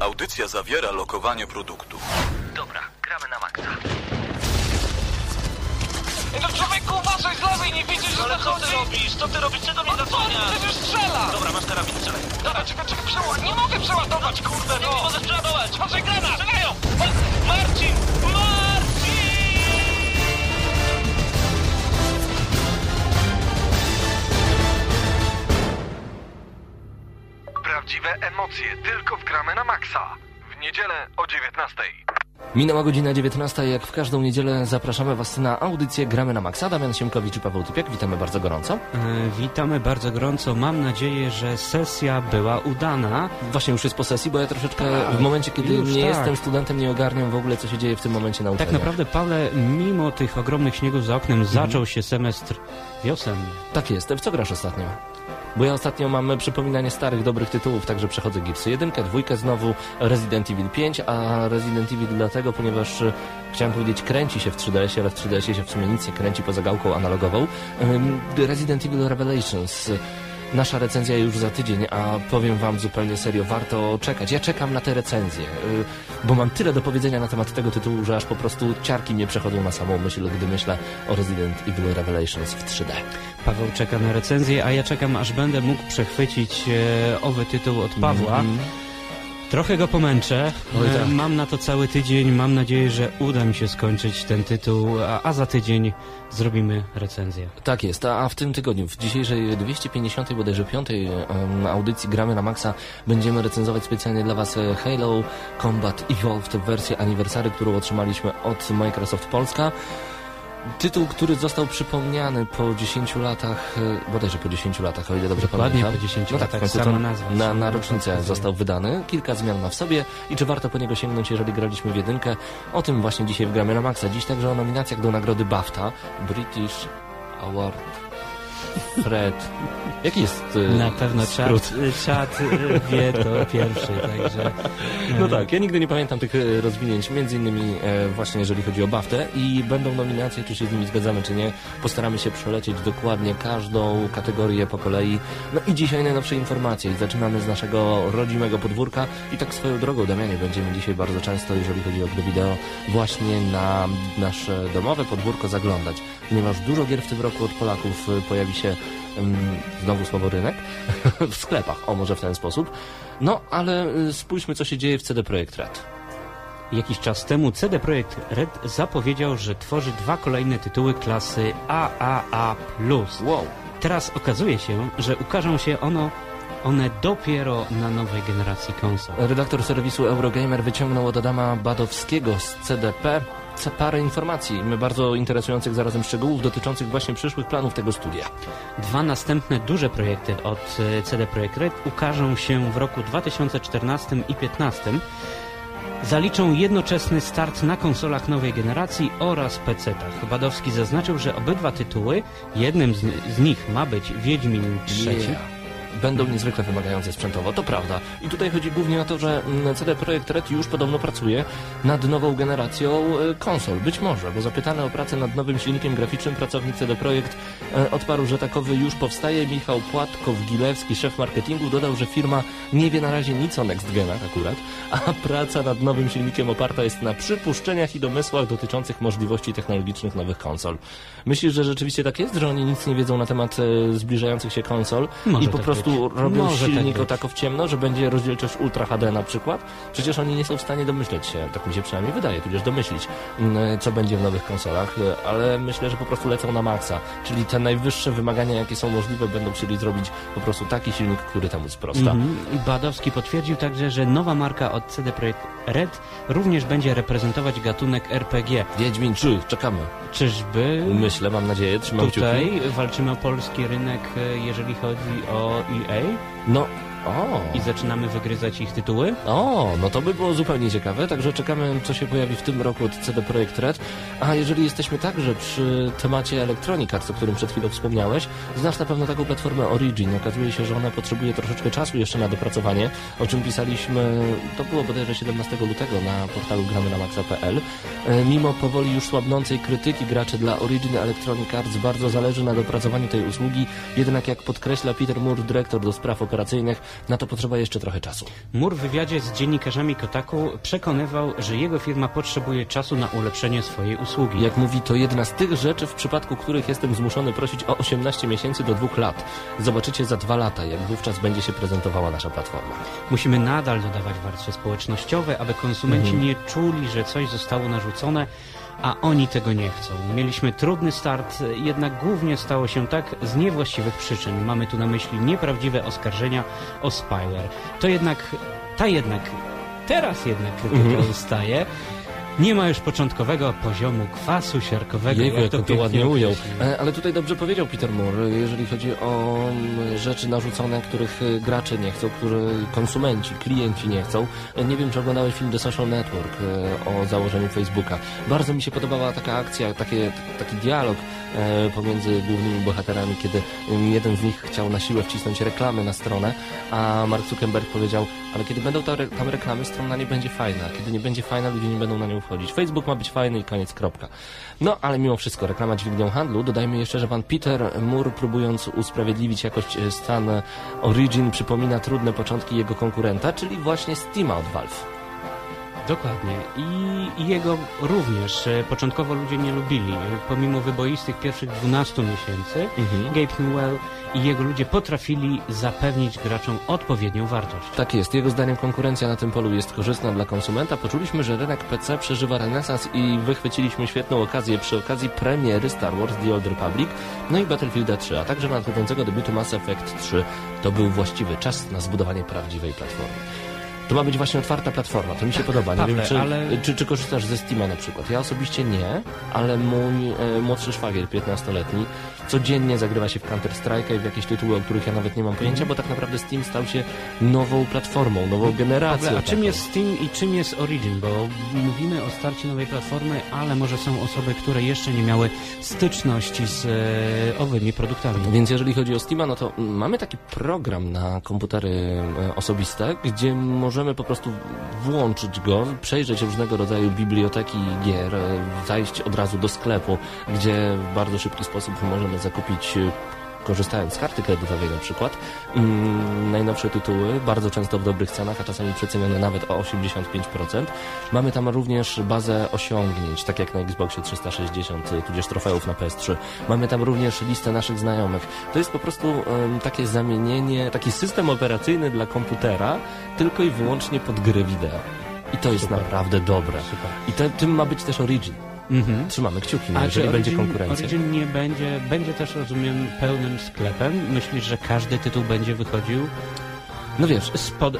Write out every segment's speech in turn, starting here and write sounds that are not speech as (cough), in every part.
Audycja zawiera lokowanie produktu. Dobra, gramy na maksa. No człowieku, uważaj z lewej, nie widzisz, że Ale co zachodzi? ty robisz? Co ty robisz? Czego mnie On zasłaniasz? przecież strzela! Dobra, masz karabin, strzelaj. Dobra, czekaj, czekaj, przeładuj. Nie mogę przeładować, kurde, Nie no! możesz przeładować! Może granat! Strzelają! Ma- Marcin! Marcin! Prawdziwe emocje tylko w Gramy na Maxa. W niedzielę o 19. Minęła godzina 19, jak w każdą niedzielę zapraszamy Was na audycję Gramy na Maxa. Damian Siemkowicz i Paweł Typiak, witamy bardzo gorąco. E, Witamy bardzo gorąco. Mam nadzieję, że sesja była udana. Właśnie już jest po sesji, bo ja troszeczkę Tak, w momencie, kiedy już nie tak. jestem studentem, nie ogarniam w ogóle, co się dzieje w tym momencie na Tak uczelni. naprawdę, Pawle, mimo tych ogromnych śniegów za oknem, zaczął się semestr wiosenny. Tak jest. W co grasz ostatnio? Bo ja ostatnio mam przypominanie starych, dobrych tytułów, także przechodzę Gipsy 1, dwójkę znowu, Resident Evil 5, a Resident Evil dlatego, ponieważ e, chciałem powiedzieć kręci się w 3DS, ale w 3DS się w sumie nic nie kręci poza gałką analogową. Resident Evil Revelations. Nasza recenzja już za tydzień, a powiem wam zupełnie serio, warto czekać. Ja czekam na te recenzje, y, bo mam tyle do powiedzenia na temat tego tytułu, że aż po prostu ciarki mnie przechodzą na samą myśl, gdy myślę o Resident Evil Revelations w 3D. Paweł czeka na recenzję, a ja czekam, aż będę mógł przechwycić e, owy tytuł od Pawła. Mhm. Trochę go pomęczę. E, tak. Mam na to cały tydzień. Mam nadzieję, że uda mi się skończyć ten tytuł, a, a za tydzień zrobimy recenzję. Tak jest, a a w tym tygodniu, w dzisiejszej 250 bodajże 5 em, audycji Gramy na Maxa będziemy recenzować specjalnie dla Was e, Halo Combat Evolved wersję aniversary, którą otrzymaliśmy od Microsoft Polska. Tytuł, który został przypomniany po 10 latach, e, bodajże po 10 latach, o ile dobrze Dokładnie pamiętam. po 10 no tak, latach, końcu sama nazwa, Na, na rocznicę został wydany, kilka zmian ma w sobie i czy warto po niego sięgnąć, jeżeli graliśmy w jedynkę? O tym właśnie dzisiaj w Gramy na Maxa. Dziś także o nominacjach do nagrody BAFTA, British Award Fred. Jaki jest e, Na pewno skrót? czat, czat e, wie to pierwszy, także... (laughs) No tak, ja nigdy nie pamiętam tych rozwinięć, między innymi e, właśnie jeżeli chodzi o BAFTę i będą nominacje, czy się z nimi zgadzamy, czy nie. Postaramy się przelecieć dokładnie każdą kategorię po kolei. No i dzisiaj najnowsze informacje zaczynamy z naszego rodzimego podwórka i tak swoją drogą, Damianie, będziemy dzisiaj bardzo często, jeżeli chodzi o gry wideo, właśnie na nasze domowe podwórko zaglądać, ponieważ dużo gier w tym roku od Polaków e, pojawi się znowu słowo rynek (laughs) w sklepach, o może w ten sposób. No, ale y, spójrzmy, co się dzieje w CD Projekt Red. Jakiś czas temu CD Projekt Red zapowiedział, że tworzy dwa kolejne tytuły klasy AAA+. Wow. Teraz okazuje się, że ukażą się ono, one dopiero na nowej generacji konsol. Redaktor serwisu Eurogamer wyciągnął od Adama Badowskiego z CDP parę informacji, bardzo interesujących zarazem szczegółów dotyczących właśnie przyszłych planów tego studia. Dwa następne duże projekty od e, CD Projekt Red ukażą się w roku 2014 i 2015. Zaliczą jednoczesny start na konsolach nowej generacji oraz PC-tach. Badowski zaznaczył, że obydwa tytuły, jednym z, z nich ma być Wiedźmin III, Yeah. Będą niezwykle wymagające sprzętowo, to prawda. I tutaj chodzi głównie o to, że mm, CD Projekt Red już podobno pracuje nad nową generacją e, konsol. Być może, bo zapytany o pracę nad nowym silnikiem graficznym pracownik CD Projekt e, odparł, że takowy już powstaje. Michał Płatkow-Gilewski, szef marketingu, dodał, że firma nie wie na razie nic o Next Genach akurat, a praca nad nowym silnikiem oparta jest na przypuszczeniach i domysłach dotyczących możliwości technologicznych nowych konsol. Myślisz, że rzeczywiście tak jest, że oni nic nie wiedzą na temat e, zbliżających się konsol Może i po tak prostu być. robią Może tak silnik o być. tako w ciemno, że będzie rozdzielczość Ultra HD na przykład? Przecież oni nie są w stanie domyśleć się, tak mi się przynajmniej wydaje, tudzież domyślić, mm, co będzie w nowych konsolach, e, ale myślę, że po prostu lecą na maksa, czyli te najwyższe wymagania, jakie są możliwe, będą chcieli zrobić po prostu taki silnik, który temu sprosta. Mhm. Badowski potwierdził także, że nowa marka od CD Projekt Red również będzie reprezentować gatunek RPG. Wiedźmin 3, czekamy. Czyżby Myślę, mam nadzieję, trzymam kciuki. tutaj walczymy o polski rynek, e, jeżeli chodzi o EA No, o, i zaczynamy wygryzać ich tytuły? O, no to by było zupełnie ciekawe, także czekamy, co się pojawi w tym roku od CD Projekt Red. A jeżeli jesteśmy także przy temacie Electronic Arts, o którym przed chwilą wspomniałeś, znasz na pewno taką platformę Origin. Okazuje się, że ona potrzebuje troszeczkę czasu jeszcze na dopracowanie, o czym pisaliśmy, to było bodajże 17 lutego na portalu gramy na maxa.pl. E, Mimo powoli już słabnącej krytyki graczy dla Origin Electronic Arts bardzo zależy na dopracowaniu tej usługi, jednak jak podkreśla Peter Moore, dyrektor do spraw operacyjnych, Na to potrzeba jeszcze trochę czasu. Mur w wywiadzie z dziennikarzami Kotaku przekonywał, że jego firma potrzebuje czasu na ulepszenie swojej usługi. Jak mówi, to jedna z tych rzeczy, w przypadku których jestem zmuszony prosić o 18 miesięcy do dwóch lat. Zobaczycie za dwa lata, jak wówczas będzie się prezentowała nasza platforma. Musimy nadal dodawać warstwy społecznościowe, aby konsumenci nie czuli, że coś zostało narzucone, a oni tego nie chcą. Mieliśmy trudny start, jednak głównie stało się tak z niewłaściwych przyczyn. Mamy tu na myśli nieprawdziwe oskarżenia o spyware. To jednak, ta jednak, teraz jednak krytyka ustaje. Nie ma już początkowego poziomu kwasu siarkowego. Jejku, jak to on to ładnie ujął. E, Ale tutaj dobrze powiedział Peter Moore, jeżeli chodzi o mm, rzeczy narzucone, których e, gracze nie chcą, które konsumenci, klienci nie chcą. E, Nie wiem, czy oglądałeś film The Social Network o założeniu Facebooka. Bardzo mi się podobała taka akcja, takie, taki dialog pomiędzy głównymi bohaterami, kiedy mm, jeden z nich chciał na siłę wcisnąć reklamy na stronę, a Mark Zuckerberg powiedział, ale kiedy będą tam reklamy, strona nie będzie fajna. Kiedy nie będzie fajna, ludzie nie będą na nią Facebook ma być fajny i koniec, kropka. No, ale mimo wszystko, reklama dźwignią handlu. Dodajmy jeszcze, że pan Peter Moore, próbując usprawiedliwić jakoś e, stan e, Origin, przypomina trudne początki jego konkurenta, czyli właśnie Steama od Valve. Dokładnie. I, I jego również e, początkowo ludzie nie lubili. E, Pomimo wyboistych pierwszych 12 miesięcy, Mhm. Gabe Newell i jego ludzie potrafili zapewnić graczom odpowiednią wartość. Tak jest. Jego zdaniem konkurencja na tym polu jest korzystna dla konsumenta. Poczuliśmy, że rynek PC przeżywa renesans i wychwyciliśmy świetną okazję przy okazji premiery Star Wars The Old Republic, no i Battlefielda 3, a także nadchodzącego debiutu Mass Effect 3. To był właściwy czas na zbudowanie prawdziwej platformy. To ma być właśnie otwarta platforma, to mi się podoba. Nie Pawle, wiem, czy, ale- czy, czy korzystasz ze Steama na przykład. Ja osobiście nie, ale mój e, młodszy szwagier, 15-letni, codziennie zagrywa się w Counter-Strike'a i w jakieś tytuły, o których ja nawet nie mam pojęcia, bo tak naprawdę Steam stał się nową platformą, nową generacją. A czym jest Steam i czym jest Origin? Bo mówimy o starcie nowej platformy, ale może są osoby, które jeszcze nie miały styczności z e, owymi produktami. Więc jeżeli chodzi o Steama, no to mamy taki program na komputery e, osobiste, gdzie możemy po prostu włączyć go, przejrzeć różnego rodzaju biblioteki gier, e, zajść od razu do sklepu, gdzie w bardzo szybki sposób możemy zakupić e, korzystając z karty kredytowej na przykład, mm, najnowsze tytuły, bardzo często w dobrych cenach, a czasami przecenione nawet o 85%. Mamy tam również bazę osiągnięć, tak jak na Xboxie 360, y, tudzież trofeów na PS3. Mamy tam również listę naszych znajomych. To jest po prostu em, takie zamienienie, taki system operacyjny dla komputera, tylko i wyłącznie pod gry wideo. I to jest Super. naprawdę dobre. Super. I te, tym ma być też Origin. Mhm. Trzymamy kciuki, A jeżeli będzie Origin- konkurencja. Origin nie będzie, będzie też, rozumiem, pełnym sklepem. Myślisz, że każdy tytuł będzie wychodził No wiesz, spod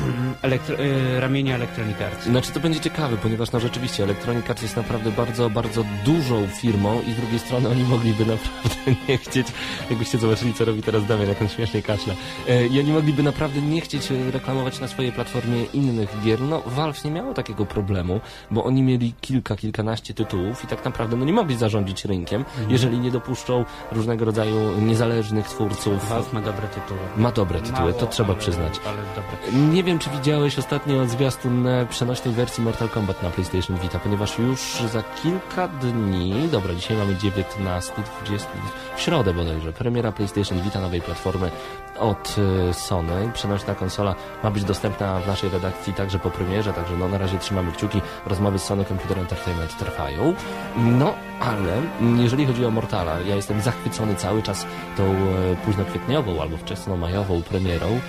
(clears throat) elektro, e, ramienia Electronic Arts? Znaczy to będzie ciekawe, ponieważ no rzeczywiście Electronic Arts jest naprawdę bardzo, bardzo dużą firmą i z drugiej strony oni mogliby naprawdę (laughs) nie chcieć, jakbyście zobaczyli co robi teraz Damian, jak on śmiesznie kaszle, e, i oni mogliby naprawdę nie chcieć e, reklamować na swojej platformie innych gier. No Valve nie miało takiego problemu, bo oni mieli kilka, kilkanaście tytułów i tak naprawdę no nie mogli zarządzić rynkiem, jeżeli nie dopuszczą różnego rodzaju niezależnych twórców. Valve ma dobre tytuły. Ma dobre tytuły, Mało, to trzeba ale, przyznać. Ale dobre. Nie wiem, czy widziałeś ostatnio zwiastun e, przenośnej wersji Mortal Kombat na PlayStation Vita, ponieważ już za kilka dni, dobra, dzisiaj mamy 19, 20, w środę bodajże, premiera PlayStation Vita nowej platformy od e, Sony. Przenośna konsola ma być dostępna w naszej redakcji także po premierze, także no na razie trzymamy kciuki. Rozmowy z Sony Computer Entertainment trwają. No, ale jeżeli chodzi o Mortala, ja jestem zachwycony cały czas tą e, późnokwietniową albo wczesnomajową premierą.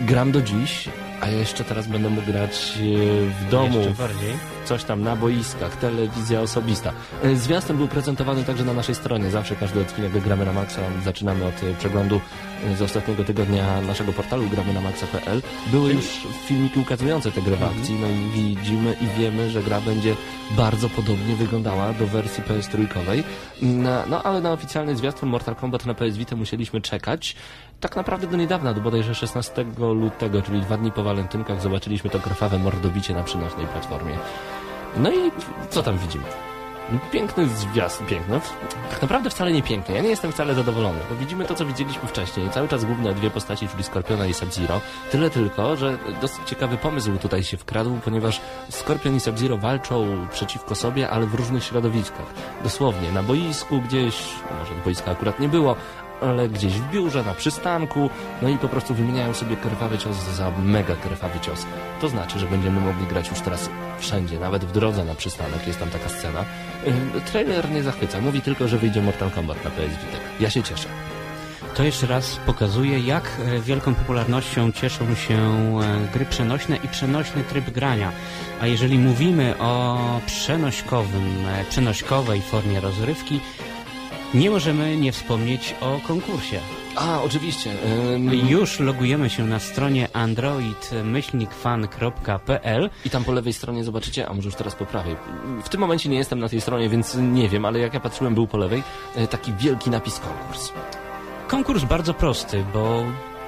Gram do dziś, a jeszcze teraz będę mógł grać e, w domu, Jeszcze bardziej. Coś tam na boiskach, telewizja osobista. E, Zwiastun był prezentowany także na naszej stronie. Zawsze każdy odcinek Gramy na Maxa zaczynamy od e, przeglądu e, z ostatniego tygodnia naszego portalu gramy na maxa.pl. Były już filmiki ukazujące te gry w akcji, no i widzimy i wiemy, że gra będzie bardzo podobnie wyglądała do wersji PS trójkowej. Na, no ale na oficjalny zwiastun Mortal Kombat na PS Vita musieliśmy czekać. Tak naprawdę do niedawna, do bodajże 16 lutego, czyli dwa dni po walentynkach, zobaczyliśmy to krwawe mordobicie na przynośnej platformie. No i co tam widzimy? Piękny zwiastun, piękny. Tak naprawdę wcale nie piękny. Ja nie jestem wcale zadowolony, bo widzimy to, co widzieliśmy wcześniej. Cały czas główne dwie postaci, czyli Skorpiona i Sub-Zero. Tyle tylko, że dosyć ciekawy pomysł tutaj się wkradł, ponieważ Skorpion i Sub-Zero walczą przeciwko sobie, ale w różnych środowiskach. Dosłownie, na boisku gdzieś, może boiska akurat nie było, ale gdzieś w biurze, na przystanku, no i po prostu wymieniają sobie krwawy cios za mega krwawy cios. To znaczy, że będziemy mogli grać już teraz wszędzie, nawet w drodze na przystanek jest tam taka scena. Yy, trailer nie zachwyca, mówi tylko, że wyjdzie Mortal Kombat na PS Vita. Ja się cieszę. To jeszcze raz pokazuje, jak e, wielką popularnością cieszą się e, gry przenośne i przenośny tryb grania. A jeżeli mówimy o przenośkowym, e, przenośkowej formie rozrywki, nie możemy nie wspomnieć o konkursie. A, oczywiście. ym, Już logujemy się na stronie android-fan.pl I tam po lewej stronie zobaczycie, a może już teraz po prawej. W tym momencie nie jestem na tej stronie, więc nie wiem, ale jak ja patrzyłem, był po lewej e, taki wielki napis konkurs. Konkurs bardzo prosty, bo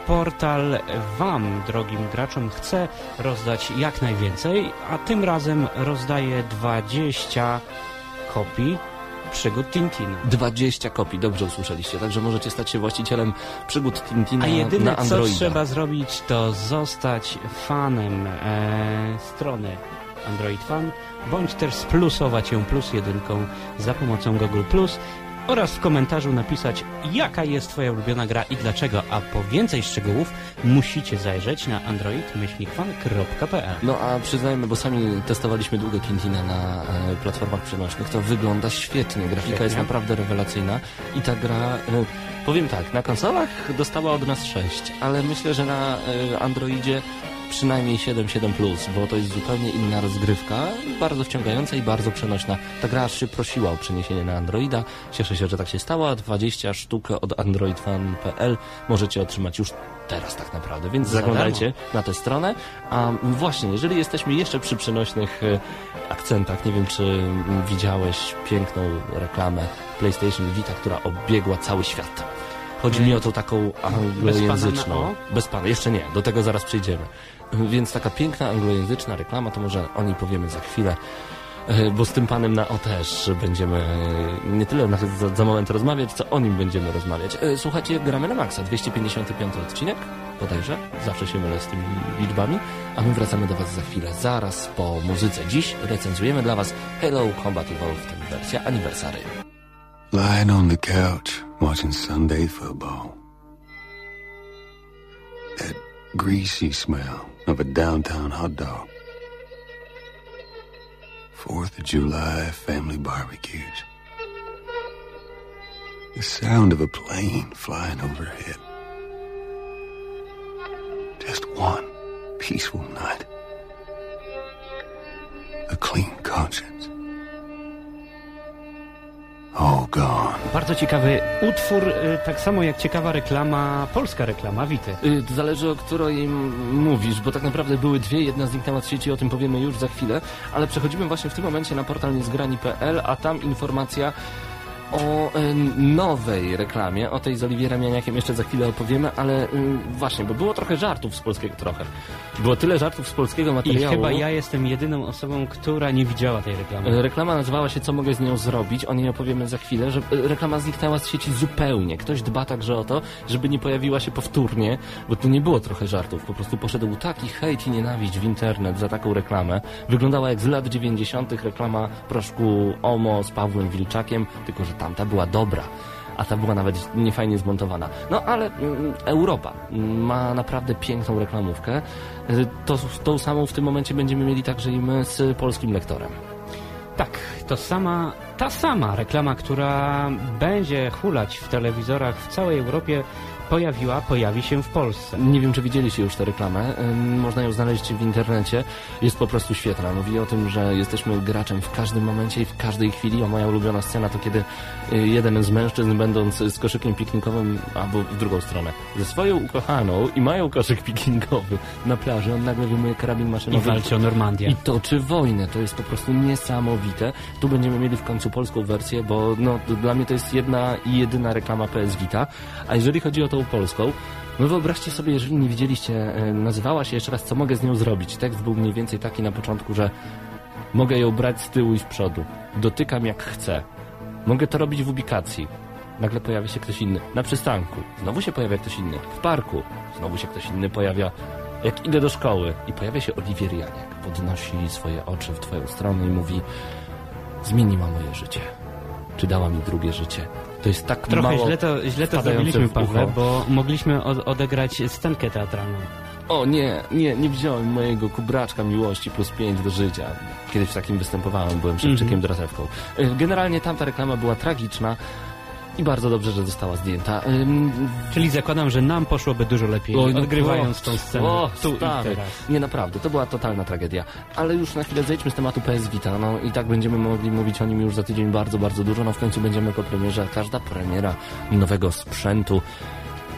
portal Wam, drogim graczom, chce rozdać jak najwięcej, a tym razem rozdaje 20 kopii przygód Tintina. 20 kopii, dobrze usłyszeliście, także możecie stać się właścicielem przygód Tintina A jedyne co trzeba zrobić to zostać fanem e, strony Android Fan, bądź też splusować ją plus jedynką za pomocą Google Plus oraz w komentarzu napisać jaka jest Twoja ulubiona gra i dlaczego, a po więcej szczegółów musicie zajrzeć na android-fan.pl No a przyznajmy, bo sami testowaliśmy długo Tintina na e, platformach przenośnych, to wygląda świetnie, grafika Świetnie. jest naprawdę rewelacyjna i ta gra, e, powiem tak, na konsolach dostała od nas 6, ale myślę, że na e, Androidzie przynajmniej 7-7+, plus, bo to jest zupełnie inna rozgrywka, bardzo wciągająca i bardzo przenośna. Ta gra aż się prosiła o przeniesienie na Androida, cieszę się, że tak się stało, a 20 sztuk od androidfan.pl możecie otrzymać już teraz tak naprawdę, więc Za zaglądajcie na tę stronę. A właśnie, jeżeli jesteśmy jeszcze przy przenośnych e, akcentach, nie wiem czy widziałeś piękną reklamę PlayStation Vita, która obiegła cały świat. Chodzi mi o tą taką anglojęzyczną. Bez pana na Bez pana, jeszcze nie, do tego zaraz przejdziemy. Więc taka piękna anglojęzyczna reklama, to może o niej powiemy za chwilę. E, Bo z tym panem na O też będziemy e, nie tyle nawet za, za moment rozmawiać, co o nim będziemy rozmawiać. E, Słuchajcie, gramy na maksa, 255 odcinek, bodajże, zawsze się mylę z tymi liczbami, a my wracamy do Was za chwilę, zaraz po muzyce. Dziś recenzujemy dla Was Halo Combat Evolved, wersja Anniversary. Lying on the couch, watching Sunday football. That greasy smell of a downtown hot dog. Fourth of July family barbecues. The sound of a plane flying overhead. Just one peaceful night. A clean conscience. All gone. Bardzo ciekawy utwór, y, tak samo jak ciekawa reklama, polska reklama, Wity. Y, to Zależy o której mówisz, bo tak naprawdę były dwie, jedna zniknęła z sieci, o tym powiemy już za chwilę, ale przechodzimy właśnie w tym momencie na portal niezgrani.pl, a tam informacja o y, nowej reklamie, o tej z Oliwierem Janiakiem jeszcze za chwilę opowiemy, ale y, właśnie, bo było trochę żartów z polskiego, trochę. Było tyle żartów z polskiego I materiału. chyba ja jestem jedyną osobą, która nie widziała tej reklamy. E, Reklama nazywała się Co mogę z nią zrobić? O niej opowiemy za chwilę, że e, reklama zniknęła z sieci zupełnie. Ktoś dba także o to, żeby nie pojawiła się powtórnie, bo tu nie było trochę żartów. Po prostu poszedł taki hejt i nienawiść w internet za taką reklamę. Wyglądała jak z lat 90. reklama proszku Omo z Pawłem Wilczakiem, tylko że tamta była dobra. A ta była nawet niefajnie zmontowana. No ale mm, Europa ma naprawdę piękną reklamówkę. To, tą samą w tym momencie będziemy mieli także i my z polskim lektorem. Tak, to sama, ta sama reklama, która będzie hulać w telewizorach w całej Europie, pojawiła, pojawi się w Polsce. Nie wiem, czy widzieliście już tę reklamę. Można ją znaleźć w internecie. Jest po prostu świetna. Mówi o tym, że jesteśmy graczem w każdym momencie i w każdej chwili. A moja ulubiona scena to kiedy y, jeden z mężczyzn, będąc z koszykiem piknikowym, albo w drugą stronę, ze swoją ukochaną i mają koszyk piknikowy na plaży, on nagle wyjmuje karabin I maszynowy. walczy o Normandię. I toczy wojnę. To jest po prostu niesamowite. Tu będziemy mieli w końcu polską wersję, bo no, to dla mnie to jest jedna i jedyna reklama PS Vita. A jeżeli chodzi o tą polską, no wyobraźcie sobie, jeżeli nie widzieliście, e, nazywała się jeszcze raz, co mogę z nią zrobić. Tekst był mniej więcej taki na początku, że mogę ją brać z tyłu i z przodu. Dotykam jak chcę. Mogę to robić w ubikacji. Nagle pojawia się ktoś inny. Na przystanku. Znowu się pojawia ktoś inny. W parku. Znowu się ktoś inny pojawia. Jak idę do szkoły i pojawia się Oliwier Janiak, podnosi swoje oczy w twoją stronę i mówi zmieniła moje życie. Czy dała mi drugie życie? To jest tak Trochę mało... źle to, źle to zrobiliśmy, Pawle, bo mogliśmy od, odegrać scenkę teatralną. O nie, nie, nie wziąłem mojego kubraczka miłości plus 5 do życia. Kiedyś w takim występowałem, byłem Szewczykiem. Drasewką. Y, Generalnie tamta reklama była tragiczna i bardzo dobrze, że została zdjęta. Ym, Czyli zakładam, że nam poszłoby dużo lepiej, Oj, no odgrywając o, tą scenę o, tu stary. i teraz. Nie, naprawdę, to była totalna tragedia. Ale już na chwilę zejdźmy z tematu PS Vita, no i tak będziemy mogli mówić o nim już za tydzień bardzo, bardzo dużo. No w końcu będziemy po premierze, każda premiera nowego sprzętu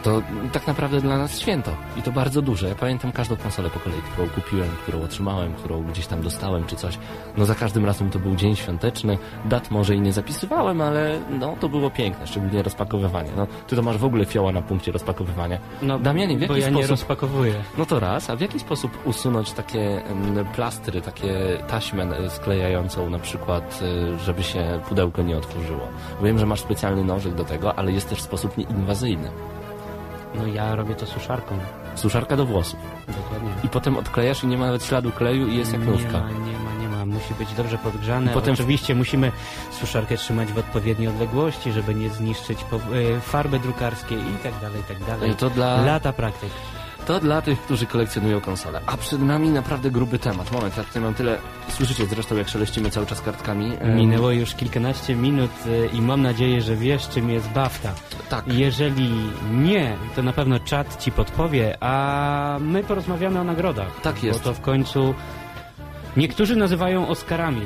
to tak naprawdę dla nas święto. I to bardzo duże. Ja pamiętam każdą konsolę po kolei, którą kupiłem, którą otrzymałem, którą gdzieś tam dostałem czy coś. No za każdym razem to był dzień świąteczny. Dat może i nie zapisywałem, ale no to było piękne, szczególnie rozpakowywanie. No ty to masz w ogóle fioła na punkcie rozpakowywania. No, Damianie, w bo jaki ja nie sposób rozpakowuję. no to raz, a w jaki sposób usunąć takie em, plastry, takie taśmę e, sklejającą na przykład, e, żeby się pudełko nie otworzyło? Wiem, że masz specjalny nożyk do tego, ale jest też sposób nieinwazyjny. No ja robię to suszarką. Suszarka do włosów. Dokładnie. I potem odklejasz i nie ma nawet śladu kleju i jest jak Nie nówka. ma, nie ma, nie ma. Musi być dobrze podgrzane. I potem- Oczywiście musimy suszarkę trzymać w odpowiedniej odległości, żeby nie zniszczyć e, farby drukarskiej i tak dalej, i tak dalej. E, To dla, Lata praktyk. To dla tych, którzy kolekcjonują konsole. A przed nami naprawdę gruby temat. Moment, ja tutaj mam tyle... Słyszycie zresztą, jak szeleścimy cały czas kartkami. Minęło już kilkanaście minut e, i mam nadzieję, że wiesz, czym jest BAFTA. Tak. Jeżeli nie, to na pewno czat ci podpowie, a my porozmawiamy o nagrodach. Tak jest. Bo to w końcu niektórzy nazywają Oscarami.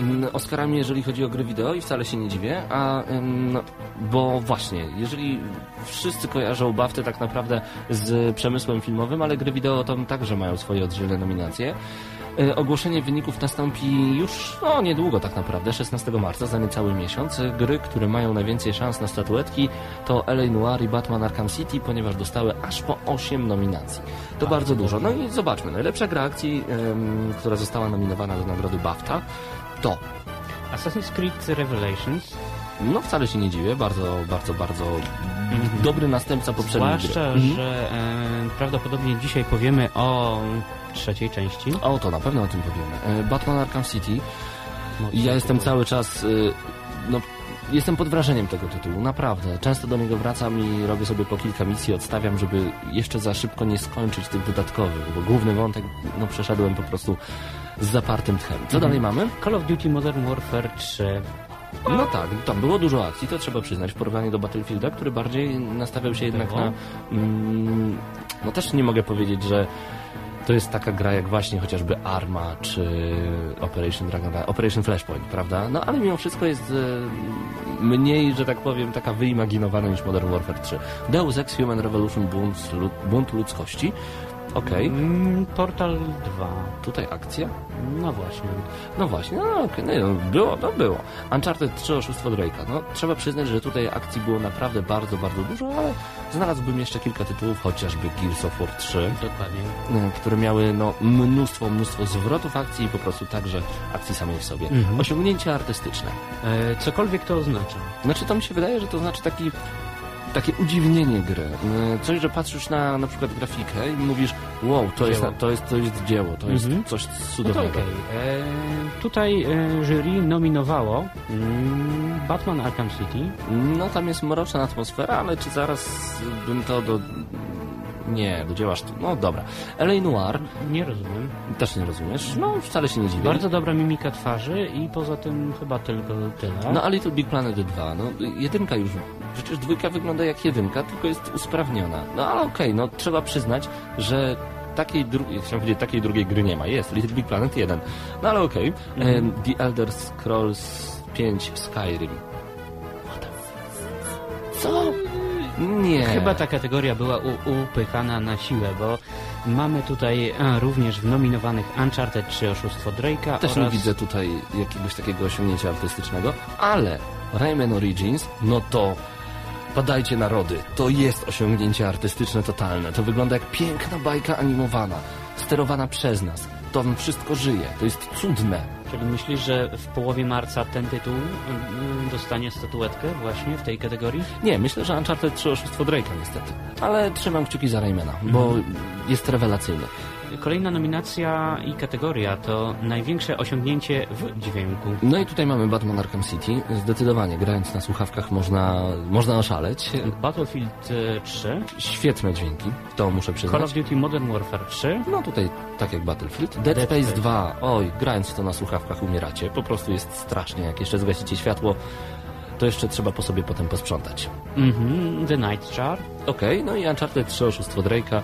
Mm, Oscarami, jeżeli chodzi o gry wideo i wcale się nie dziwię, a no, bo właśnie, jeżeli wszyscy kojarzą BAFTę tak naprawdę z przemysłem filmowym, ale gry wideo tam także mają swoje oddzielne nominacje. Y, Ogłoszenie wyników nastąpi już no, niedługo tak naprawdę, 16 marca, za niecały miesiąc. Y, Gry, które mają najwięcej szans na statuetki to LA Noir i Batman Arkham City, ponieważ dostały aż po 8 nominacji. To bardzo dużo. No i zobaczmy, najlepsza gra akcji, ym, która została nominowana do nagrody BAFTA to Assassin's Creed Revelations, no wcale się nie dziwię, bardzo, bardzo, bardzo dobry następca poprzedniej zwłaszcza, gry. Mhm. że e, prawdopodobnie dzisiaj powiemy o trzeciej części. O, to na pewno o tym powiemy. E, Batman Arkham City. Mocno Ja jestem tytuł. cały czas, y, no, jestem pod wrażeniem tego tytułu, naprawdę. Często do niego wracam i robię sobie po kilka misji, odstawiam, żeby jeszcze za szybko nie skończyć tych dodatkowych, bo główny wątek, no, przeszedłem po prostu z zapartym tchem. Co dalej mamy? Call of Duty Modern Warfare 3. No tak, tam było dużo akcji, to trzeba przyznać, w porównaniu do Battlefielda, który bardziej nastawiał się jednak Było? na... Mm, no też nie mogę powiedzieć, że to jest taka gra jak właśnie chociażby Arma czy Operation Dragon Operation Flashpoint, prawda? No ale mimo wszystko jest e, mniej, że tak powiem, taka wyimaginowana niż Modern Warfare 3. Deus Ex Human Revolution Bunt, bunt ludzkości. Okej, Mm, Portal 2. tutaj akcja. No właśnie. No właśnie, no okej, no, no, było, no było. Uncharted 3 oszustwo Drake'a. No trzeba przyznać, że tutaj akcji było naprawdę bardzo, bardzo dużo, ale znalazłbym jeszcze kilka tytułów, chociażby Gears of War 3, Dokładnie. y, które miały no, mnóstwo, mnóstwo zwrotów akcji i po prostu także akcji samej w sobie. Mhm. Osiągnięcia artystyczne. E, cokolwiek to oznacza. Znaczy to mi się wydaje, że to znaczy taki takie udziwnienie gry. Y, Coś, że patrzysz na na przykład grafikę i mówisz, wow, to, jest, to, jest, to jest dzieło, to jest Mhm. coś No cudownego. okej. E, Tutaj e, jury nominowało mm, Batman Arkham City. No tam jest mroczna atmosfera, ale czy zaraz bym to do... Nie, dzieła sztuki. No dobra. L.A. Noir, Nie rozumiem. też nie rozumiesz? No wcale się nie dziwię. Bardzo dobra mimika twarzy i poza tym chyba tylko tyle. No a Little Big Planet 2, no jedynka już, przecież dwójka wygląda jak jedynka, tylko jest usprawniona. No ale okej, no trzeba przyznać, że takiej drugiej, chciałem powiedzieć, takiej drugiej gry nie ma. Jest Little Big Planet 1. No ale okej. Em, The Elder Scrolls 5 Skyrim. Nie. Chyba ta kategoria była upychana na siłę, bo mamy tutaj a, również w nominowanych Uncharted 3 Oszustwo Drake'a Też oraz nie widzę tutaj jakiegoś takiego osiągnięcia artystycznego, ale Rayman Origins, no to badajcie narody, to jest osiągnięcie artystyczne totalne. To wygląda jak piękna bajka animowana, sterowana przez nas. To wszystko żyje, to jest cudne. Czyli myślisz, że w połowie marca ten tytuł dostanie statuetkę właśnie w tej kategorii? Nie, myślę, że Uncharted 3 oszustwo Drake'a niestety. Ale trzymam kciuki za Raymana, bo jest rewelacyjny. Kolejna nominacja i kategoria to największe osiągnięcie w dźwięku. No i tutaj mamy Batman Arkham City. Zdecydowanie, grając na słuchawkach można, można oszaleć. Battlefield e, 3, Świetne dźwięki, to muszę Call przyznać. of Duty Modern Warfare 3, No tutaj tak jak Battlefield. Dead, Dead Space Space. 2. Oj, grając w to na słuchawkach umieracie. Po prostu jest strasznie. Jak jeszcze zgasicie światło, to jeszcze trzeba po sobie potem posprzątać. mhm, The Night Jar. Okej, no i Uncharted 3 oszustwo Drake'a.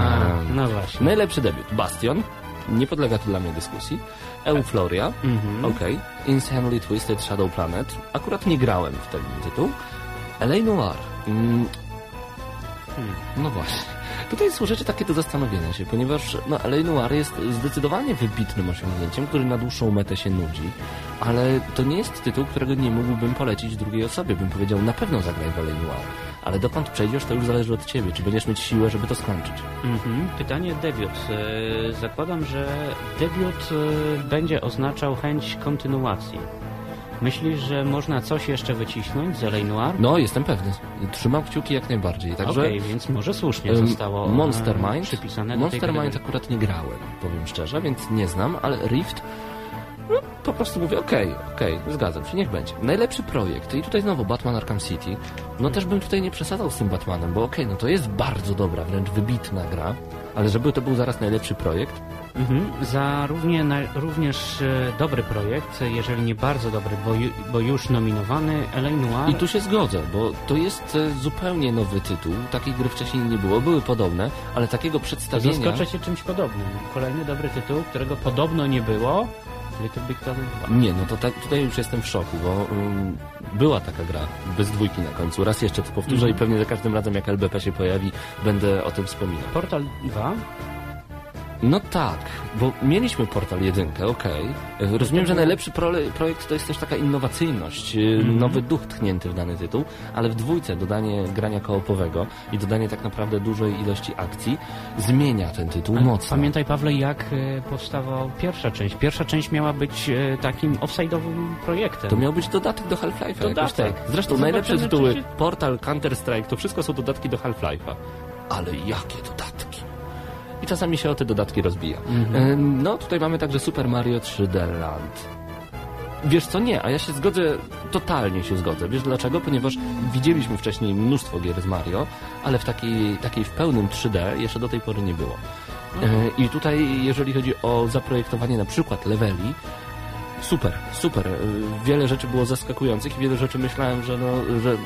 A, no właśnie. Najlepszy debiut. Bastion. Nie podlega to dla mnie dyskusji. Euphoria. Mhm. Okej. Insanely Twisted Shadow Planet. Akurat nie grałem w ten tytuł. LA Noir. Mm. Hmm. No właśnie. Tutaj są rzeczy takie do zastanowienia się, ponieważ no, LA Noir jest zdecydowanie wybitnym osiągnięciem, który na dłuższą metę się nudzi, ale to nie jest tytuł, którego nie mógłbym polecić drugiej osobie. Bym powiedział, na pewno zagraj w LA Noir. Ale dokąd przejdziesz, to już zależy od ciebie. Czy będziesz mieć siłę, żeby to skończyć? Mhm. Pytanie debiut. E, Zakładam, że debiut e, będzie oznaczał chęć kontynuacji. Myślisz, że można coś jeszcze wycisnąć z LA Noir? No, jestem pewny. Trzymam kciuki jak najbardziej. Także Okej, więc może słusznie zostało e, Monster Mind. przypisane do Monster Mind akurat nie grałem, powiem szczerze, więc nie znam, ale Rift no, po prostu mówię, okej, okej, zgadzam się, niech będzie. Najlepszy projekt i tutaj znowu Batman Arkham City. No też bym tutaj nie przesadzał z tym Batmanem, bo okej, no to jest bardzo dobra, wręcz wybitna gra, ale żeby to był zaraz najlepszy projekt, Mhm. Za równie, na, również e, dobry projekt, jeżeli nie bardzo dobry, bo, ju, bo już nominowany, LA Noir. I tu się zgodzę, bo to jest e, zupełnie nowy tytuł. Takiej gry wcześniej nie było. Były podobne, ale takiego przedstawienia... Zaskoczę cię czymś podobnym. Kolejny dobry tytuł, którego podobno nie było. Little Big Planet 2. Nie, no to tak, tutaj już jestem w szoku, bo um, była taka gra bez dwójki na końcu. Raz jeszcze to powtórzę Mhm. i pewnie za każdym razem jak LBP się pojawi, będę o tym wspominał. Portal 2. No tak, bo mieliśmy Portal 1, okej. E, Rozumiem, że najlepszy projekt to jest też taka innowacyjność, e, Mhm. nowy duch tchnięty w dany tytuł, ale w dwójce dodanie grania koopowego i dodanie tak naprawdę dużej ilości akcji zmienia ten tytuł Ale mocno. Pamiętaj, Pawle, jak e, powstawała pierwsza część. Pierwsza część miała być e, takim offside'owym projektem. To miał być dodatek do Half-Life'a. Dodatek. Tak. Zresztą Zobaczymy, najlepsze tytuły się- Portal, Counter-Strike, to wszystko są dodatki do Half-Life'a. Ale jakie dodatki? I czasami się o te dodatki rozbija. Mhm. Ym, No, tutaj mamy także Super Mario 3D Land. Wiesz co, nie, a ja się zgodzę, totalnie się zgodzę. Wiesz dlaczego? Ponieważ widzieliśmy wcześniej mnóstwo gier z Mario, ale w takiej, takiej w pełnym 3D jeszcze do tej pory nie było. E, I tutaj, jeżeli chodzi o zaprojektowanie na przykład leveli, super, super. E, Wiele rzeczy było zaskakujących i wiele rzeczy myślałem, że no, że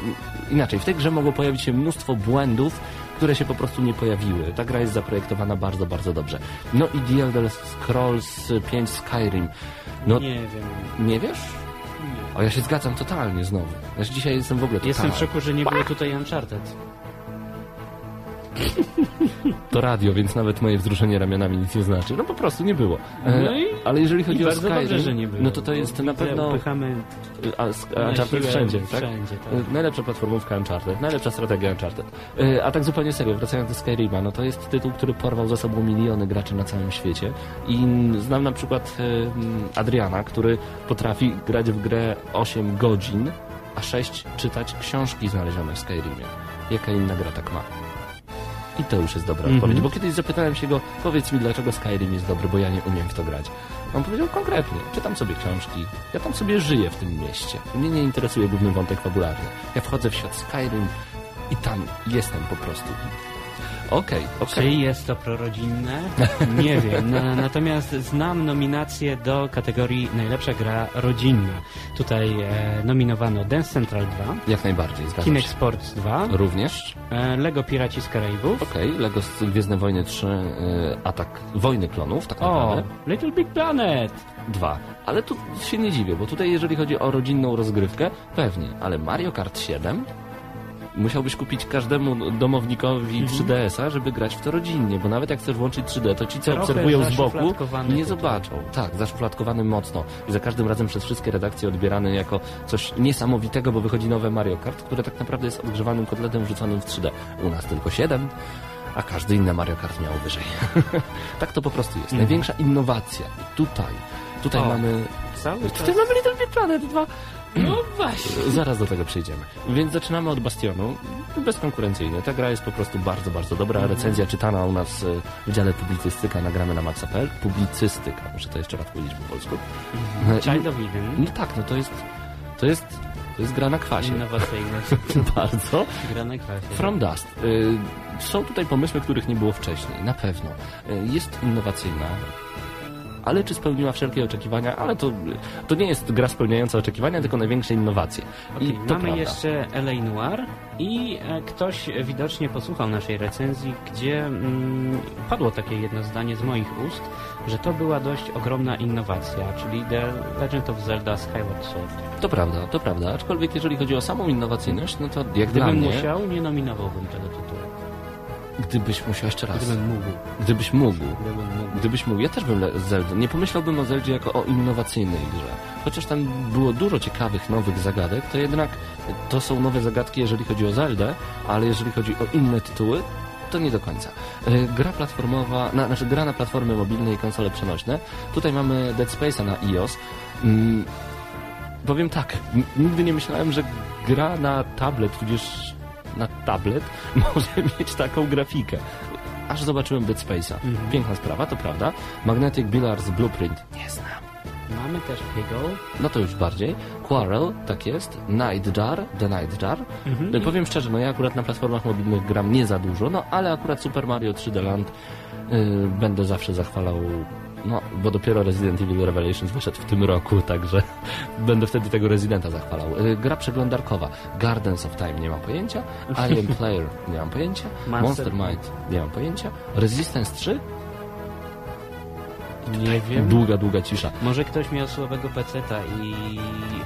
inaczej. W tej grze mogło pojawić się mnóstwo błędów, które się po prostu nie pojawiły. Ta gra jest zaprojektowana bardzo, bardzo dobrze. No i The Elder Scrolls 5 Skyrim. No, nie, Nie wiem. wiesz? O, ja się zgadzam totalnie znowu. Się dzisiaj jestem w ogóle totalnie. Jestem w szoku, że nie było tutaj Uncharted. To radio, więc nawet moje wzruszenie ramionami nic nie znaczy. No po prostu nie było. E, No i- ale jeżeli chodzi o Skyrim, dobrze, że nie było. no to to jest na pewno... Upychamy A, na Uncharted wszędzie, tak? Wszędzie, tak. E, Najlepsza platformówka Uncharted, najlepsza strategia Uncharted. E, A tak zupełnie serio, wracając do Skyrima, no to jest tytuł, który porwał za sobą miliony graczy na całym świecie. I znam na przykład e, mm, Adriana, który potrafi grać w grę 8 godzin, a 6 czytać książki znalezione w Skyrimie. Jaka inna gra tak ma? I to już jest dobra Mhm. odpowiedź, bo kiedyś zapytałem się go, powiedz mi, dlaczego Skyrim jest dobry, bo ja nie umiem w to grać. On powiedział konkretnie, czytam sobie książki, ja tam sobie żyję w tym mieście. Mnie nie interesuje główny wątek fabularny. Ja wchodzę w świat Skyrim i tam jestem po prostu. Okej, Czy okej. jest to prorodzinne? Nie (laughs) wiem. Na, natomiast znam nominację do kategorii najlepsza gra rodzinna. Tutaj e, nominowano Dance Central 2, Jak najbardziej, zgadzam Kinect się. Sports 2, Również. e, Lego Piraci z Karaibów. Okej, Lego Gwiezdne Wojny 3, y, atak Wojny Klonów, tak O, naprawdę. Little Big Planet! Dwa. Ale tu się nie dziwię, bo tutaj jeżeli chodzi o rodzinną rozgrywkę, pewnie, ale Mario Kart 7 musiałbyś kupić każdemu domownikowi Mhm. 3DS-a, żeby grać w to rodzinnie, bo nawet jak chcesz włączyć 3D, to ci, co Trochę obserwują z boku, nie tytuł. zobaczą. Tak, zaszufladkowany mocno. I za każdym razem przez wszystkie redakcje odbierany jako coś niesamowitego, bo wychodzi nowe Mario Kart, które tak naprawdę jest odgrzewanym kotletem wrzuconym w 3D. U nas tylko 7, a każdy inny Mario Kart miał wyżej. (laughs) tak to po prostu jest. Największa innowacja. I tutaj, tutaj O. mamy Cały czas Tutaj mamy Little Big Planet 2. No właśnie. Zaraz do tego przejdziemy. Więc zaczynamy od Bastionu. Bezkonkurencyjnie. Ta gra jest po prostu bardzo, bardzo dobra. Recenzja czytana u nas e, w dziale publicystyka nagramy na maxa.pl. Publicystyka, muszę to jeszcze raz powiedzieć po polsku. E, i- Child of Eden. No tak, no to jest, to jest, to jest gra na kwasie. Innowacyjne. (laughs) bardzo. Gra na klasie. From Dust. Y, Są tutaj pomysły, których nie było wcześniej, na pewno. Y, Jest innowacyjna, ale czy spełniła wszelkie oczekiwania? Ale to, to nie jest gra spełniająca oczekiwania, tylko największe innowacje. Okej, I to mamy prawda. jeszcze LA Noir i e, ktoś widocznie posłuchał naszej recenzji, gdzie mm, padło takie jedno zdanie z moich ust, że to była dość ogromna innowacja, czyli The Legend of Zelda Skyward Sword. To prawda, to prawda. Aczkolwiek jeżeli chodzi o samą innowacyjność, no to jak dla Gdybym mnie, musiał, nie nominowałbym tego tytułu. Gdybyś musiał jeszcze raz, Gdybym mógł. gdybyś mógł, Gdybym mógł. Gdybyś mógł, ja też bym Zeldę. Nie pomyślałbym o Zeldzie jako o innowacyjnej grze. Chociaż tam było dużo ciekawych, nowych zagadek, to jednak to są nowe zagadki, jeżeli chodzi o Zeldę, ale jeżeli chodzi o inne tytuły, to nie do końca. E, Gra platformowa, na, znaczy gra na platformy mobilne i konsole przenośne. Tutaj mamy Dead Space'a na iOS. Mm, powiem tak, nigdy nie myślałem, że gra na tablet, tudzież na tablet (laughs) może mieć taką grafikę. Aż zobaczyłem Dead Space'a. Piękna sprawa, to prawda. Magnetic Billards Blueprint. Nie znam. Mamy też Piggle. No to już bardziej. Quarrel, tak jest. Night Jar, The Night Jar. Mhm. Y, Powiem szczerze, no ja akurat na platformach mobilnych gram nie za dużo, no ale akurat Super Mario 3D Land y, będę zawsze zachwalał, no bo dopiero Resident Evil Revelations wyszedł w tym roku, także (laughs) będę wtedy tego Residenta zachwalał. Y, gra przeglądarkowa, Gardens of Time, nie mam pojęcia. Alien (laughs) Player, nie mam pojęcia. Monster- Might, nie mam pojęcia. Resistance 3, Nie wiem. długa, długa cisza. Może ktoś miał słabego peceta i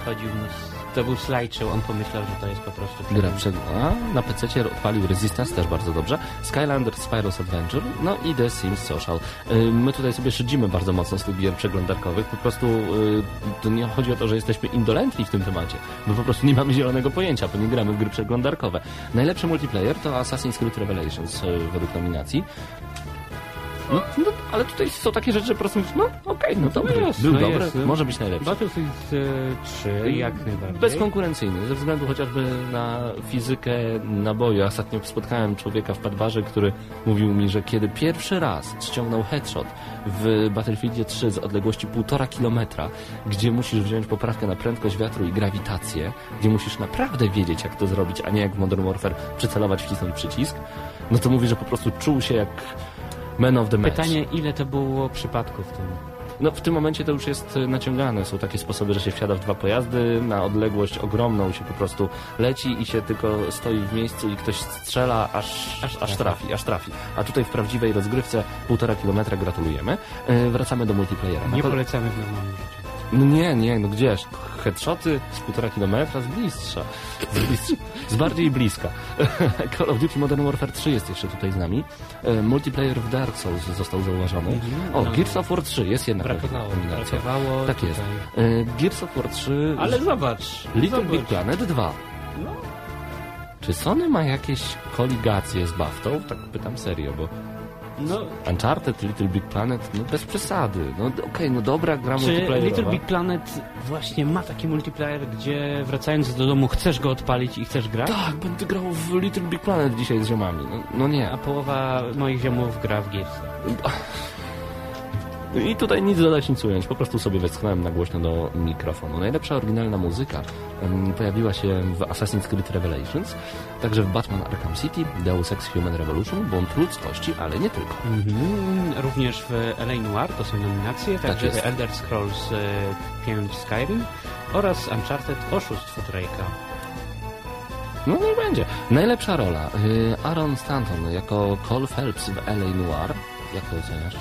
chodził mu... z- To był slideshow, on pomyślał, że to jest po prostu... Gra przed... A, na PC odpalił Resistance też bardzo dobrze. Skylander Spyro's Adventure, no i The Sims Social. Y, My tutaj sobie szydzimy bardzo mocno z tych gier przeglądarkowych. Po prostu y, to nie chodzi o to, że jesteśmy indolentni w tym temacie. My po prostu nie mamy zielonego pojęcia, bo nie gramy w gry przeglądarkowe. Najlepszy multiplayer to Assassin's Creed Revelations y, według nominacji. No, no, ale tutaj są takie rzeczy, że po prostu mówisz, no okej, no dobry, jest, był no dobry, jest, no. może być najlepszy. Battlefield e, 3 jak najbardziej. Bezkonkurencyjny, ze względu chociażby na fizykę naboju. Ostatnio spotkałem człowieka w Padbarze, który mówił mi, że kiedy pierwszy raz ściągnął headshot w Battlefieldzie 3 z odległości 1,5 kilometra, gdzie musisz wziąć poprawkę na prędkość wiatru i grawitację, gdzie musisz naprawdę wiedzieć, jak to zrobić, a nie jak w Modern Warfare przycelować, wcisnąć przycisk, no to mówi, że po prostu czuł się jak man of the match. Pytanie, ile to było przypadków w tym? No w tym momencie to już jest y, naciągane. Są takie sposoby, że się wsiada w dwa pojazdy, na odległość ogromną się po prostu leci i się tylko stoi w miejscu i ktoś strzela, aż, aż, aż trafi, aż trafi. A tutaj w prawdziwej rozgrywce półtora kilometra gratulujemy. Yy, wracamy do multiplayera. Nie polecamy w normalnym życiu. No nie, nie, no gdzież? Headshoty z półtora kilometra, z bliższa. Z, bliższa, z bardziej bliska. (laughs) Call of Duty Modern Warfare 3 jest jeszcze tutaj z nami. E, Multiplayer w Dark Souls został zauważony. O, no. Gears of War 3 jest jedna Brakowało, nominacja. brakowało Tak jest. E, Gears of War 3, Ale zobacz. Little zobacz. Big Planet 2. No. Czy Sony ma jakieś koligacje z Baftą? Tak pytam serio, bo No, Uncharted, Little Big Planet, no bez przesady. No okej, no dobra gra multiplayerowa. Little Big Planet właśnie ma taki multiplayer, gdzie wracając do domu chcesz go odpalić i chcesz grać? Tak, będę grał w Little Big Planet dzisiaj z ziomami. No, no nie. A połowa moich ziomów gra w Gears. (laughs) I tutaj nic dodać, nic ująć. Po prostu sobie westchnąłem na głośno do mikrofonu. Najlepsza oryginalna muzyka pojawiła się w Assassin's Creed Revelations, także w Batman Arkham City, Deus Ex Human Revolution, Błąd Ludzkości, ale nie tylko. Mhm. Również w LA Noir to są nominacje, także jest. The Elder Scrolls e, 5 Skyrim oraz Uncharted Oszustwo Drake'a. No niech będzie. Najlepsza rola. y, Aaron Stanton jako Cole Phelps w L.A. Noir. Jak to oceniasz?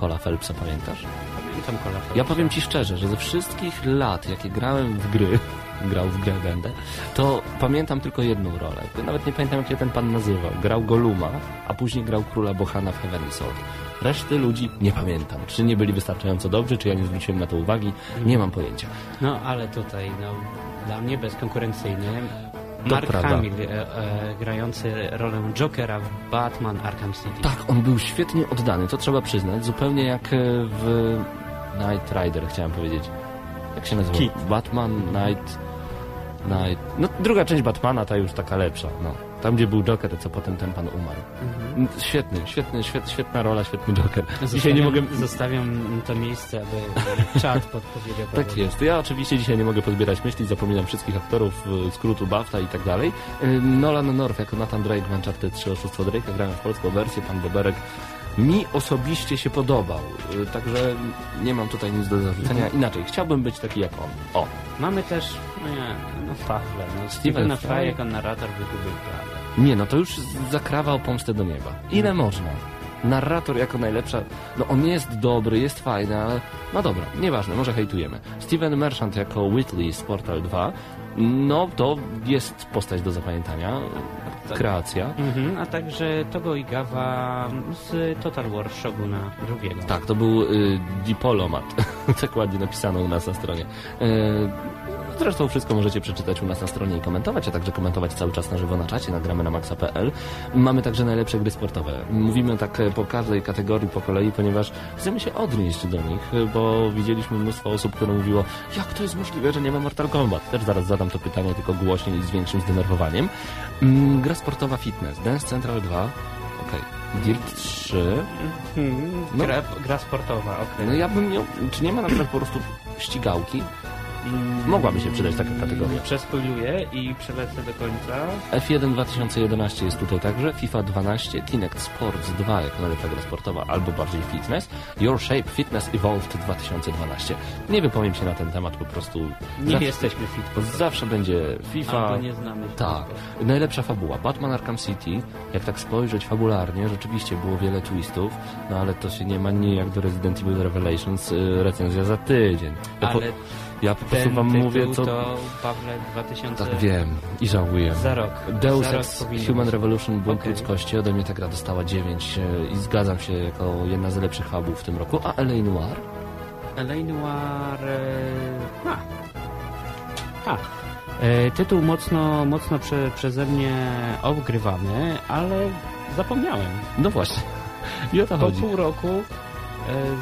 Cola Phelpsa pamiętasz? Pamiętam Cola Ja powiem Ci szczerze, że ze wszystkich lat, jakie grałem w gry, (laughs) grał w grę będę, to pamiętam tylko jedną rolę. Nawet nie pamiętam, jak się ten pan nazywał. Grał Goluma, a później grał króla Bohana w Heavenly Sword. Reszty ludzi nie pamiętam. Czy nie byli wystarczająco dobrzy, czy ja nie zwróciłem na to uwagi, nie mam pojęcia. No, ale tutaj, no, dla mnie bezkonkurencyjny. Mark. Hamill, e, e, grający rolę Jokera w Batman Arkham City. Tak, on był świetnie oddany, to trzeba przyznać. Zupełnie jak e, w Night Rider, chciałem powiedzieć. Jak się nazywa? Kit. Batman Night... Night... No druga część Batmana, ta już taka lepsza, no. Tam, gdzie był Joker, co potem ten pan umarł. Mhm. Świetny, świetny, świet, świetna rola, świetny Joker. Dzisiaj nie mogę... Zostawiam to miejsce, aby (laughs) czat podpowiedział. Tak jest. Ja oczywiście dzisiaj nie mogę pozbierać myśli, zapominam wszystkich aktorów, skrótu BAFTA i tak dalej. Y, Nolan North jako Nathan Drake w Uncharted 3 Oszustwo Drake'a, grałem w polską wersję, pan Boberek mi osobiście się podobał, y, także nie mam tutaj nic do zarzucenia. Inaczej, chciałbym być taki jak on. O, Mamy też, no nie, no Pawle, no Stevena Fry jako narrator wygubił prawdę. nie no, to już zakrawał pomstę do nieba. Ile można? Narrator jako najlepsza, no on jest dobry, jest fajny, ale no dobra, nieważne, może hejtujemy. Steven Merchant jako Whitley z Portal 2, no to jest postać do zapamiętania, kreacja. Mhm, a także Togo Igawa z Total War Shoguna drugiego. Tak, to był y, Diplomat, tak (laughs) ładnie napisano u nas na stronie. Y, Zresztą wszystko możecie przeczytać u nas na stronie i komentować, a także komentować cały czas na żywo na czacie, nagramy na maxa.pl. Mamy także najlepsze gry sportowe. Mówimy tak e, po każdej kategorii po kolei, ponieważ chcemy się odnieść do nich, e, bo widzieliśmy mnóstwo osób, które mówiło, jak to jest możliwe, że nie ma Mortal Kombat. Też zaraz zadam to pytanie, tylko głośniej i z większym zdenerwowaniem. Mm, Gra sportowa fitness, Dance Central 2, okej, Dirt 3, Mhm, No. gra, gra sportowa, okej. no ja bym miał, czy nie ma na przykład po prostu ścigałki? Mogłaby się przydać taka kategoria. Przespoiluję i przelecę do końca. F1 2011 jest tutaj także, FIFA 12, Kinect Sports 2 jako najlepsza gra sportowa, albo bardziej fitness, Your Shape Fitness Evolved 2012. Nie wypowiem się na ten temat, po prostu Nie zawsze, jesteśmy fit po prostu. zawsze będzie FIFA. Albo nie znamy się Tak. Najlepsza fabuła. Batman Arkham City, jak tak spojrzeć fabularnie, rzeczywiście było wiele twistów, no ale to się nie ma nijak do Resident Evil Revelations, y, recenzja za tydzień. Ale ja po prostu wam mówię, co... to Pawle 2000... Tak wiem i żałuję. Za rok. Deus Za Ex Human. Revolution Bunt Okej. ludzkości ode mnie ta gra dostała 9 e, i zgadzam się jako jedna z lepszych fabuł w tym roku. A L.A. Noir? L.A. Noir... e, A. A. E, Tytuł mocno, mocno prze, przeze mnie obgrywany, ale zapomniałem. No właśnie. I o to Po chodzi. pół roku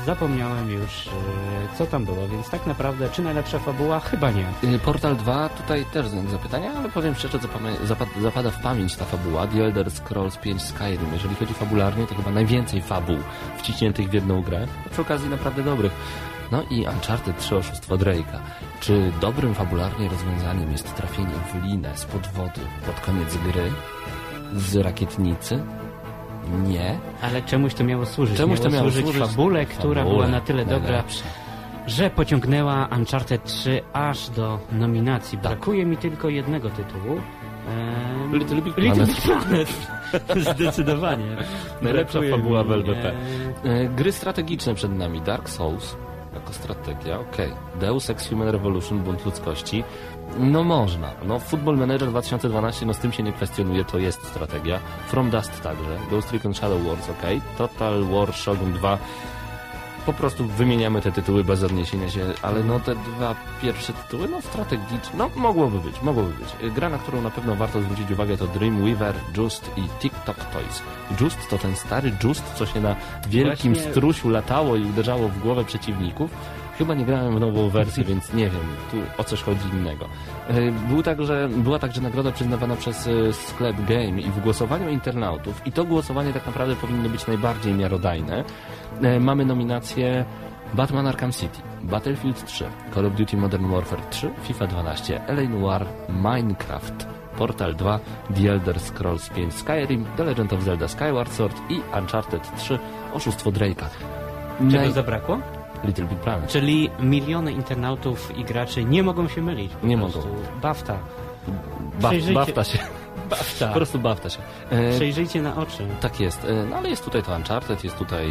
zapomniałem już, e, co tam było, więc tak naprawdę, czy najlepsza fabuła? Chyba nie. Y, Portal 2, tutaj też znak zapytania, ale powiem szczerze, zapada w pamięć ta fabuła. The Elder Scrolls 5 Skyrim. Jeżeli chodzi fabularnie, to chyba najwięcej fabuł wciśniętych w jedną grę. Przy okazji naprawdę dobrych. No i Uncharted 3 Oszustwo Drake'a. Czy dobrym fabularnie rozwiązaniem jest trafienie w linę spod wody pod koniec gry? Z rakietnicy? Nie. Ale czemuś to miało służyć. Czemuś to miało służyć służyć? fabule, która Fabule, była na tyle dobra, najlepsza. że pociągnęła Uncharted 3 aż do nominacji. Brakuje mi tylko jednego tytułu. Ehm, Little Big Little Planet. Big Planet. (laughs) Zdecydowanie. Najlepsza Brakuje fabuła w eee, E, Gry strategiczne przed nami. Dark Souls jako strategia, okej. Deus Ex Human Revolution, Bunt Ludzkości. No można. No Football Manager 2012, no z tym się nie kwestionuje, to jest strategia. From Dust także. Ghost Recon Shadow Wars, okej. Total War Shogun 2. Po prostu wymieniamy te tytuły bez odniesienia się, ale no te dwa pierwsze tytuły, no strategiczne, no mogłoby być, mogłoby być. Gra, na którą na pewno warto zwrócić uwagę to Dreamweaver, Just i TikTok Toys. Just to ten stary Just, co się na wielkim Właśnie- strusiu latało i uderzało w głowę przeciwników. Chyba nie grałem w nową wersję, więc nie wiem, tu o coś chodzi innego. E, Był także, była także nagroda przyznawana przez e, sklep Game i w głosowaniu internautów, i to głosowanie tak naprawdę powinno być najbardziej miarodajne, e, mamy nominacje Batman Arkham City, Battlefield 3, Call of Duty Modern Warfare 3, FIFA 12, LA Noir, Minecraft, Portal 2, The Elder Scrolls 5 Skyrim, The Legend of Zelda Skyward Sword i Uncharted 3, Oszustwo Drake'a. Czego Naj- zabrakło? Little Big Planet. Czyli miliony internautów i graczy nie mogą się mylić. Nie prostu. mogą. Bafta. Ba Przejrzyjcie- bawta się. Bafta. Po prostu bawta się. E, Przejrzyjcie na oczy. Tak jest, E, no ale jest tutaj to Uncharted, jest tutaj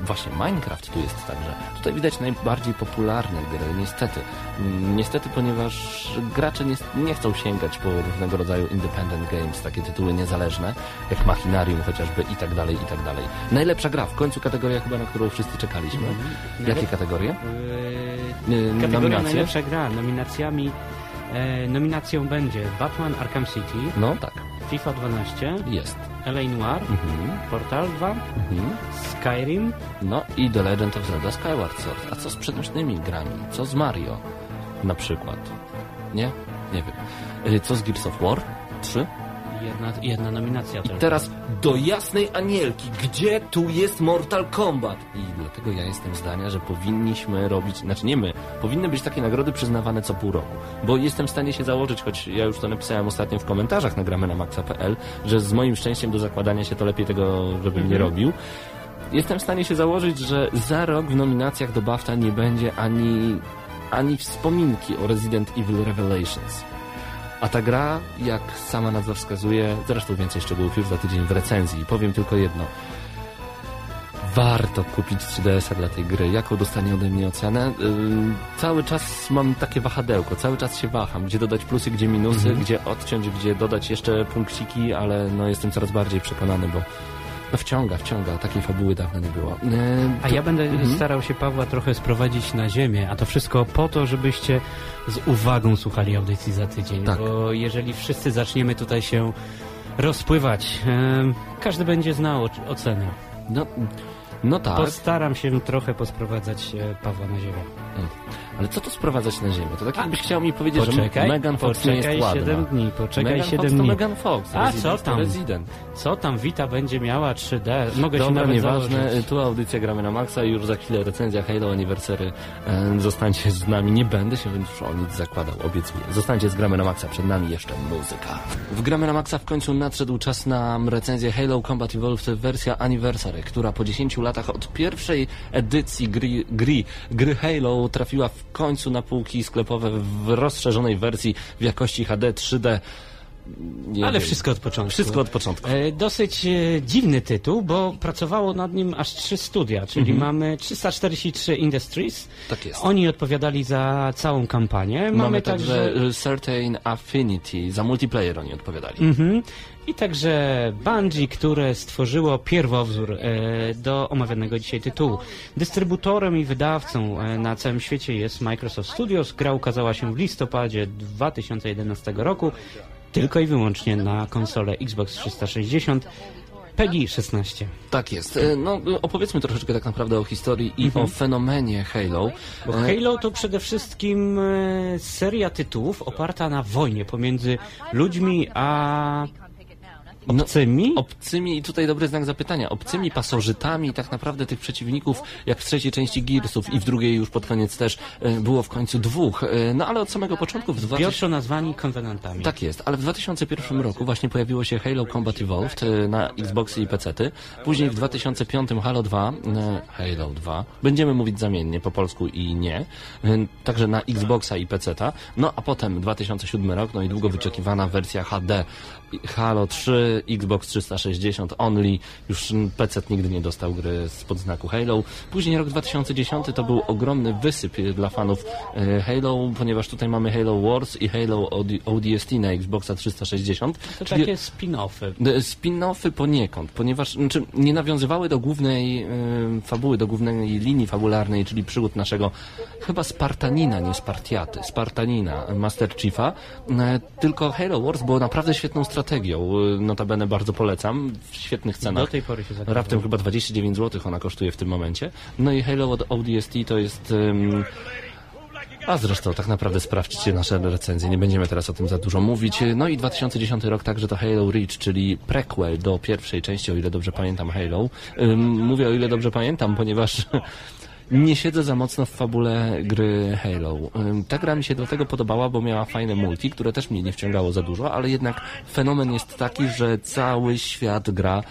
właśnie Minecraft tu jest także. Tutaj widać najbardziej popularne gry, niestety. Mm, Niestety, ponieważ gracze nie, nie chcą sięgać po różnego rodzaju independent games, takie tytuły niezależne, jak Machinarium chociażby i tak dalej, i tak dalej. Najlepsza gra, w końcu kategoria chyba, na którą wszyscy czekaliśmy. Jakie kategorie? Yy, Kategoria nominacje? najlepsza gra. Nominacjami e, nominacją będzie Batman Arkham City, No tak, FIFA 12, jest. LA Noir, Mhm, Portal 2, mhm. Skyrim, No i The Legend of Zelda Skyward Sword. A co z przenośnymi grami? Co z Mario? na przykład. Nie? Nie wiem. Y, Co z Gears of War 3? Jedna, jedna nominacja I tylko. teraz do jasnej anielki, gdzie tu jest Mortal Kombat? I dlatego ja jestem zdania, że powinniśmy robić, znaczy nie my, powinny być takie nagrody przyznawane co pół roku. Bo jestem w stanie się założyć, choć ja już to napisałem ostatnio w komentarzach nagramy na maxa.pl, że z moim szczęściem do zakładania się to lepiej tego, żebym nie robił. Jestem w stanie się założyć, że za rok w nominacjach do BAFTA nie będzie ani, ani wspominki o Resident Evil Revelations. A ta gra, jak sama nazwa wskazuje, zresztą więcej szczegółów już za tydzień w recenzji. Powiem tylko jedno. Warto kupić 3DS-a dla tej gry. Jaką dostanie ode mnie ocenę? Ym, cały czas mam takie wahadełko, cały czas się waham, gdzie dodać plusy, gdzie minusy, gdzie odciąć, gdzie dodać jeszcze punkciki, ale no jestem coraz bardziej przekonany, bo no wciąga, wciąga. Takiej fabuły dawno nie było. Ym, A to- ja będę Mhm. starał się Pawła trochę sprowadzić na ziemię, a to wszystko po to, żebyście z uwagą słuchali audycji za tydzień. Tak. Bo jeżeli wszyscy zaczniemy tutaj się rozpływać, em, każdy będzie znał ocenę. No, no tak. Postaram się trochę posprowadzać e, Pawła na ziemię. Ale co to sprowadzać na ziemię? To tak jakbyś chciał mi powiedzieć, Poczekaj, że Megan Fox nie jest poczekaj ładna. 7 dni, poczekaj Megan 7 Fox to dni. Megan Fox. A, Resident co tam? Resident. Co tam Wita będzie miała 3D? Mogę się Dobra, nawet nieważne. założyć. Tu audycja gramy na maksa i już za chwilę recenzja Halo Anniversary. E, Zostańcie z nami. Nie będę się już o nic zakładał, obiecuję. Zostańcie z gramy na maksa. Przed nami jeszcze muzyka. W gramy na maksa w końcu nadszedł czas na recenzję Halo Combat Evolved wersja Anniversary, która po 10 latach od pierwszej edycji gry, gry, gry Halo trafiła w końcu na półki sklepowe w rozszerzonej wersji w jakości HD 3D. Nie Ale wiem. wszystko od początku. Wszystko od początku. E, Dosyć e, dziwny tytuł, bo pracowało nad nim aż trzy studia, czyli mamy 343 Industries. Mhm. Tak jest. Oni odpowiadali za całą kampanię. Mamy, Mamy także... także Certain Affinity, za multiplayer oni odpowiadali. Mhm. I także Bungie, które stworzyło pierwowzór e, do omawianego dzisiaj tytułu. Dystrybutorem i wydawcą e, na całym świecie jest Microsoft Studios. Gra ukazała się w listopadzie 2011 roku tylko i wyłącznie na konsolę Xbox 360 PEGI 16. Tak jest. E, No, opowiedzmy troszeczkę tak naprawdę o historii i o fenomenie Halo. Bo Halo to przede wszystkim seria tytułów oparta na wojnie pomiędzy ludźmi a no, obcymi. Obcymi, i tutaj dobry znak zapytania, obcymi pasożytami tak naprawdę tych przeciwników, jak w trzeciej części Gearsów i w drugiej już pod koniec też e, było w końcu dwóch. E, No ale od samego początku w 2000... Zbiorczo nazwani konwenantami. Tak jest, ale w 2001 roku właśnie pojawiło się Halo Combat Evolved e, na Xboxy i PC-ty. Później w 2005 Halo 2, e, Halo 2, będziemy mówić zamiennie po polsku i nie, także na Xboxa i PC-ta. No a potem 2007 rok, no i długo wyczekiwana wersja HD Halo 3, Xbox 360 Only, już PC nigdy nie dostał gry spod znaku Halo. Później rok 2010 to był ogromny wysyp e, dla fanów e, Halo, ponieważ tutaj mamy Halo Wars i Halo OD ODST na Xboxa 360. To czyli takie spin-offy. e, spin-offy poniekąd, ponieważ znaczy, nie nawiązywały do głównej fabuły, do głównej linii fabularnej, czyli przygód naszego chyba Spartanina, nie Spartiaty, Spartanina, Master Chiefa, tylko Halo Wars było naprawdę świetną strategią. E, Notabene bardzo polecam, w świetnych cenach. Do tej pory się zagadzało. Raptem chyba 29 zł ona kosztuje w tym momencie. No i Halo od ODST to jest... em, a zresztą tak naprawdę sprawdźcie nasze recenzje, nie będziemy teraz o tym za dużo mówić. No i 2010 rok także to Halo Reach, czyli prequel do pierwszej części, o ile dobrze pamiętam Halo. Ym, Mówię o ile dobrze pamiętam, ponieważ nie siedzę za mocno w fabule gry Halo. Ta gra mi się dlatego podobała, bo miała fajne multi, które też mnie nie wciągało za dużo, ale jednak fenomen jest taki, że cały świat gra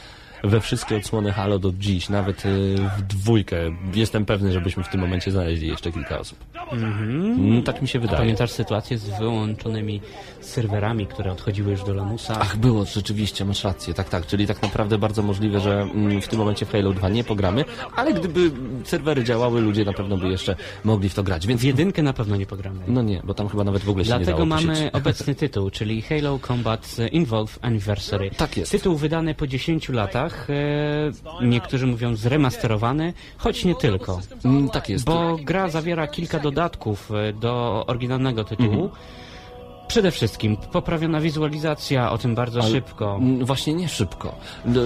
we wszystkie odsłony Halo do dziś, nawet y, w dwójkę. Jestem pewny, żebyśmy w tym momencie znaleźli jeszcze kilka osób. Mm, Tak mi się wydaje. Pamiętasz sytuację z wyłączonymi serwerami, które odchodziły już do lamusa? Ach, było, rzeczywiście, masz rację, tak, tak, czyli tak naprawdę bardzo możliwe, że mm, w tym momencie w Halo 2 nie pogramy, ale gdyby serwery działały, ludzie na pewno by jeszcze mogli w to grać, więc W jedynkę na pewno nie pogramy. no nie, bo tam chyba nawet w ogóle się nie Dlatego dało mamy posieć. obecny tytuł, czyli Halo Combat Involve Anniversary. Tak jest. Tytuł wydany po 10 latach, e, niektórzy mówią zremasterowany, choć nie tylko. Mm, Tak jest. Bo gra zawiera kilka dodatków e, do oryginalnego tytułu. Mhm. Przede wszystkim poprawiona wizualizacja, o tym bardzo Ale- szybko. Właśnie nie szybko.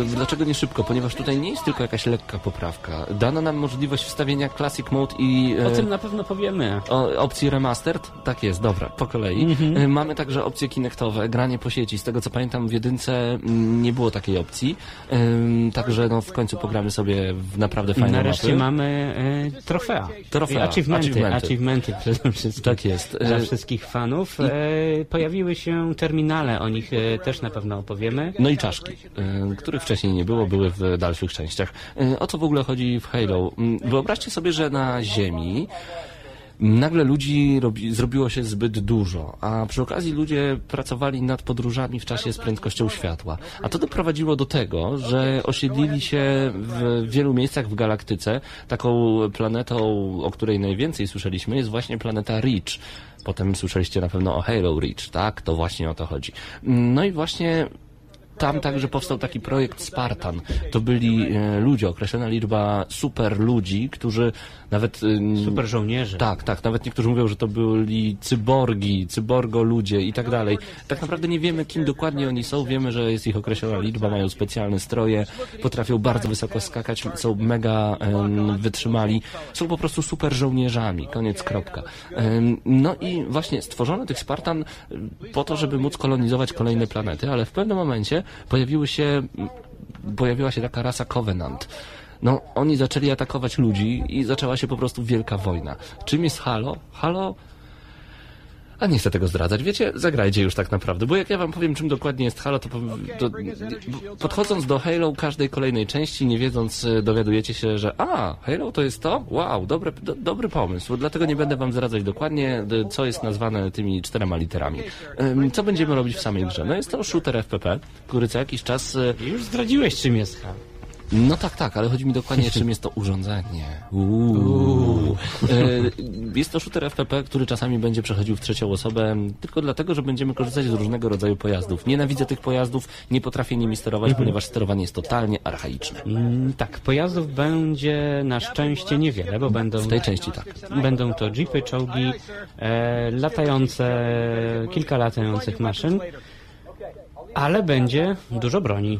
Dlaczego nie szybko? Ponieważ tutaj nie jest tylko jakaś lekka poprawka. Dano nam możliwość wstawienia Classic Mode i e, O tym na pewno powiemy. o, opcji Remastered. Tak jest, dobra, po kolei. E, Mamy także opcje kinektowe, granie po sieci. Z tego co pamiętam w jedynce nie było takiej opcji. Także no, w końcu pogramy sobie w naprawdę fajne Nareszcie mapy. mamy e, trofea. Trofea, I achievementy, achievementy. achievementy przede wszystkim. Tak jest. Dla E, wszystkich fanów. E, pojawiły się terminale, o nich e, też na pewno opowiemy. No i czaszki, y, których wcześniej nie było, były w dalszych częściach. Y, O co w ogóle chodzi w Halo? Mm, Wyobraźcie sobie, że na Ziemi nagle ludzi robi, zrobiło się zbyt dużo, a przy okazji ludzie pracowali nad podróżami w czasie z prędkością światła. A to doprowadziło do tego, że osiedlili się w wielu miejscach w galaktyce. Taką planetą, o której najwięcej słyszeliśmy, jest właśnie planeta Reach. Potem słyszeliście na pewno o Halo Reach, tak? To właśnie o to chodzi. No i właśnie tam także powstał taki projekt Spartan. To byli e, ludzie, określona liczba super ludzi, którzy nawet... Super żołnierze. Tak, tak. Nawet niektórzy mówią, że to byli cyborgi, cyborgo ludzie i tak dalej. Tak naprawdę nie wiemy, kim dokładnie oni są. Wiemy, że jest ich określona liczba, mają specjalne stroje, potrafią bardzo wysoko skakać, są mega wytrzymali. Są po prostu super żołnierzami. Koniec, kropka. No i właśnie stworzono tych Spartan po to, żeby móc kolonizować kolejne planety, ale w pewnym momencie pojawiły się, pojawiła się taka rasa Covenant. No, oni zaczęli atakować ludzi i zaczęła się po prostu wielka wojna. Czym jest Halo? Halo... A nie chcę tego zdradzać. Wiecie, zagrajcie już tak naprawdę, bo jak ja wam powiem, czym dokładnie jest Halo, to, to podchodząc do Halo każdej kolejnej części, nie wiedząc, e, dowiadujecie się, że a, Halo to jest to? Wow, dobry, do, dobry pomysł. Dlatego nie będę wam zdradzać dokładnie, co jest nazwane tymi czterema literami. Co będziemy robić w samej grze? No jest to shooter FPP, który co jakiś czas e, Już zdradziłeś, czym jest Halo. No tak, tak, ale chodzi mi dokładnie, czym jest to urządzenie. (laughs) Uuu. E, Jest to shooter FPP, który czasami będzie przechodził w trzecią osobę, tylko dlatego, że będziemy korzystać z różnego rodzaju pojazdów. Nienawidzę tych pojazdów, nie potrafię nimi sterować, ponieważ sterowanie jest totalnie archaiczne. Mm, tak, pojazdów będzie na szczęście niewiele, bo będą, W tej części tak. będą to jeepy, czołgi, e, latające, kilka latających maszyn, ale będzie dużo broni.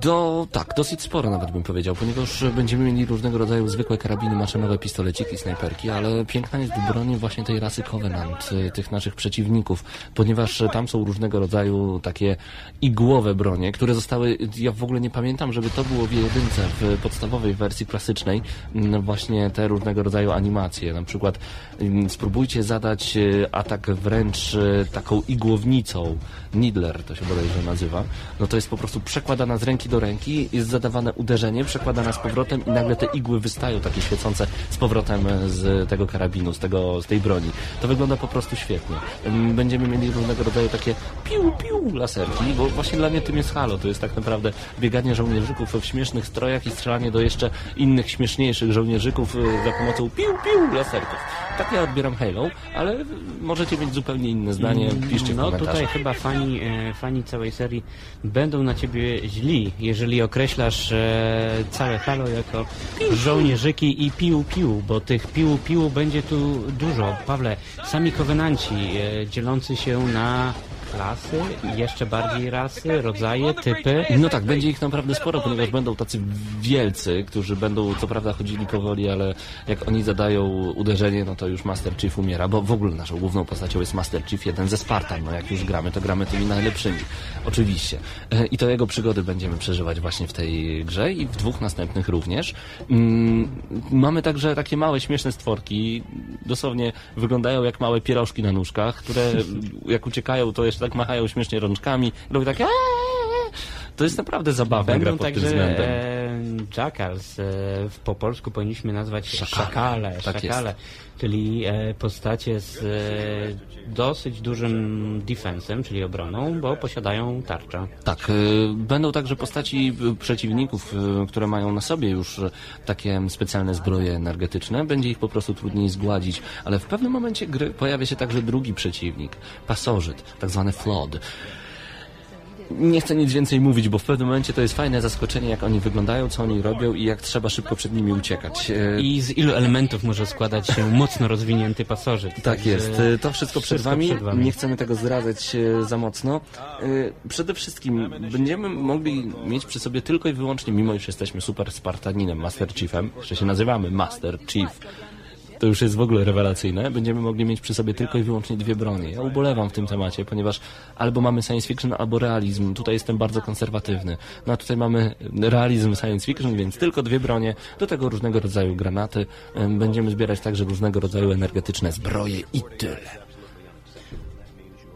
Do, tak, dosyć sporo nawet bym powiedział, ponieważ będziemy mieli różnego rodzaju zwykłe karabiny maszynowe, pistoleciki, snajperki, ale piękna jest broń właśnie tej rasy Covenant, y, tych naszych przeciwników, ponieważ tam są różnego rodzaju takie igłowe bronie, które zostały, ja w ogóle nie pamiętam, żeby to było w jedynce, w podstawowej wersji klasycznej, mm, właśnie te różnego rodzaju animacje, na przykład mm, spróbujcie zadać y, atak wręcz y, taką igłownicą, Nidler to się bodajże nazywa, no to jest po prostu przekładana z ręki do ręki, jest zadawane uderzenie, przekładana z powrotem i nagle te igły wystają takie świecące z powrotem z tego karabinu, z, tego, z tej broni. To wygląda po prostu świetnie. Będziemy mieli różnego rodzaju takie piu, piu laserki, bo właśnie dla mnie tym jest Halo. To jest tak naprawdę bieganie żołnierzyków w śmiesznych strojach i strzelanie do jeszcze innych śmieszniejszych żołnierzyków y, za pomocą piu, piu laserków. Tak ja odbieram Halo, ale możecie mieć zupełnie inne zdanie. Piszcie w No tutaj chyba fani, e, fani całej serii będą na ciebie źli, jeżeli określasz e, całe Halo jako żołnierzyki i pił-pił, bo tych pił-pił będzie tu dużo. Pawle, sami kowenanci e, dzielący się na klasy, jeszcze bardziej rasy, rodzaje, typy. No tak, będzie ich naprawdę sporo, ponieważ będą tacy wielcy, którzy będą co prawda chodzili powoli, ale jak oni zadają uderzenie, no to już Master Chief umiera, bo w ogóle naszą główną postacią jest Master Chief, jeden ze Spartan. No jak już gramy, to gramy tymi najlepszymi. Oczywiście. E, I to jego przygody będziemy przeżywać właśnie w tej grze i w dwóch następnych również. Mm, mamy także takie małe, śmieszne stworki, dosłownie wyglądają jak małe pierożki na nóżkach, które jak uciekają, to jeszcze tak machają śmiesznie rączkami, robią tak "Eee". To jest naprawdę zabawna gra Będą pod tym także względem. e, Jackals, e, w, po polsku powinniśmy nazwać Szakale. szakale, Tak szakale czyli e, postacie z e, dosyć dużym defensem, czyli obroną, bo posiadają tarczę. Tak, y, będą także postaci y, przeciwników, y, które mają na sobie już takie specjalne zbroje energetyczne. Będzie ich po prostu trudniej zgładzić, ale w pewnym momencie gry pojawia się także drugi przeciwnik, pasożyt, tak zwany flood. Nie chcę nic więcej mówić, bo w pewnym momencie to jest fajne zaskoczenie, jak oni wyglądają, co oni robią i jak trzeba szybko przed nimi uciekać. E, I z ilu elementów może składać się mocno rozwinięty pasożyt. Tak Także jest. E, To wszystko, przed, wszystko wami. przed wami. Nie chcemy tego zdradzać e, za mocno. Przede wszystkim będziemy mogli mieć przy sobie tylko i wyłącznie, mimo iż jesteśmy super Spartaninem, Master Chiefem, jeszcze się nazywamy Master Chief. To już jest w ogóle rewelacyjne. Będziemy mogli mieć przy sobie tylko i wyłącznie dwie bronie. Ja ubolewam w tym temacie, ponieważ albo mamy science fiction, albo realizm. Tutaj jestem bardzo konserwatywny. No a tutaj mamy realizm science fiction, więc tylko dwie bronie. Do tego różnego rodzaju granaty. Em, Będziemy zbierać także różnego rodzaju energetyczne zbroje i tyle.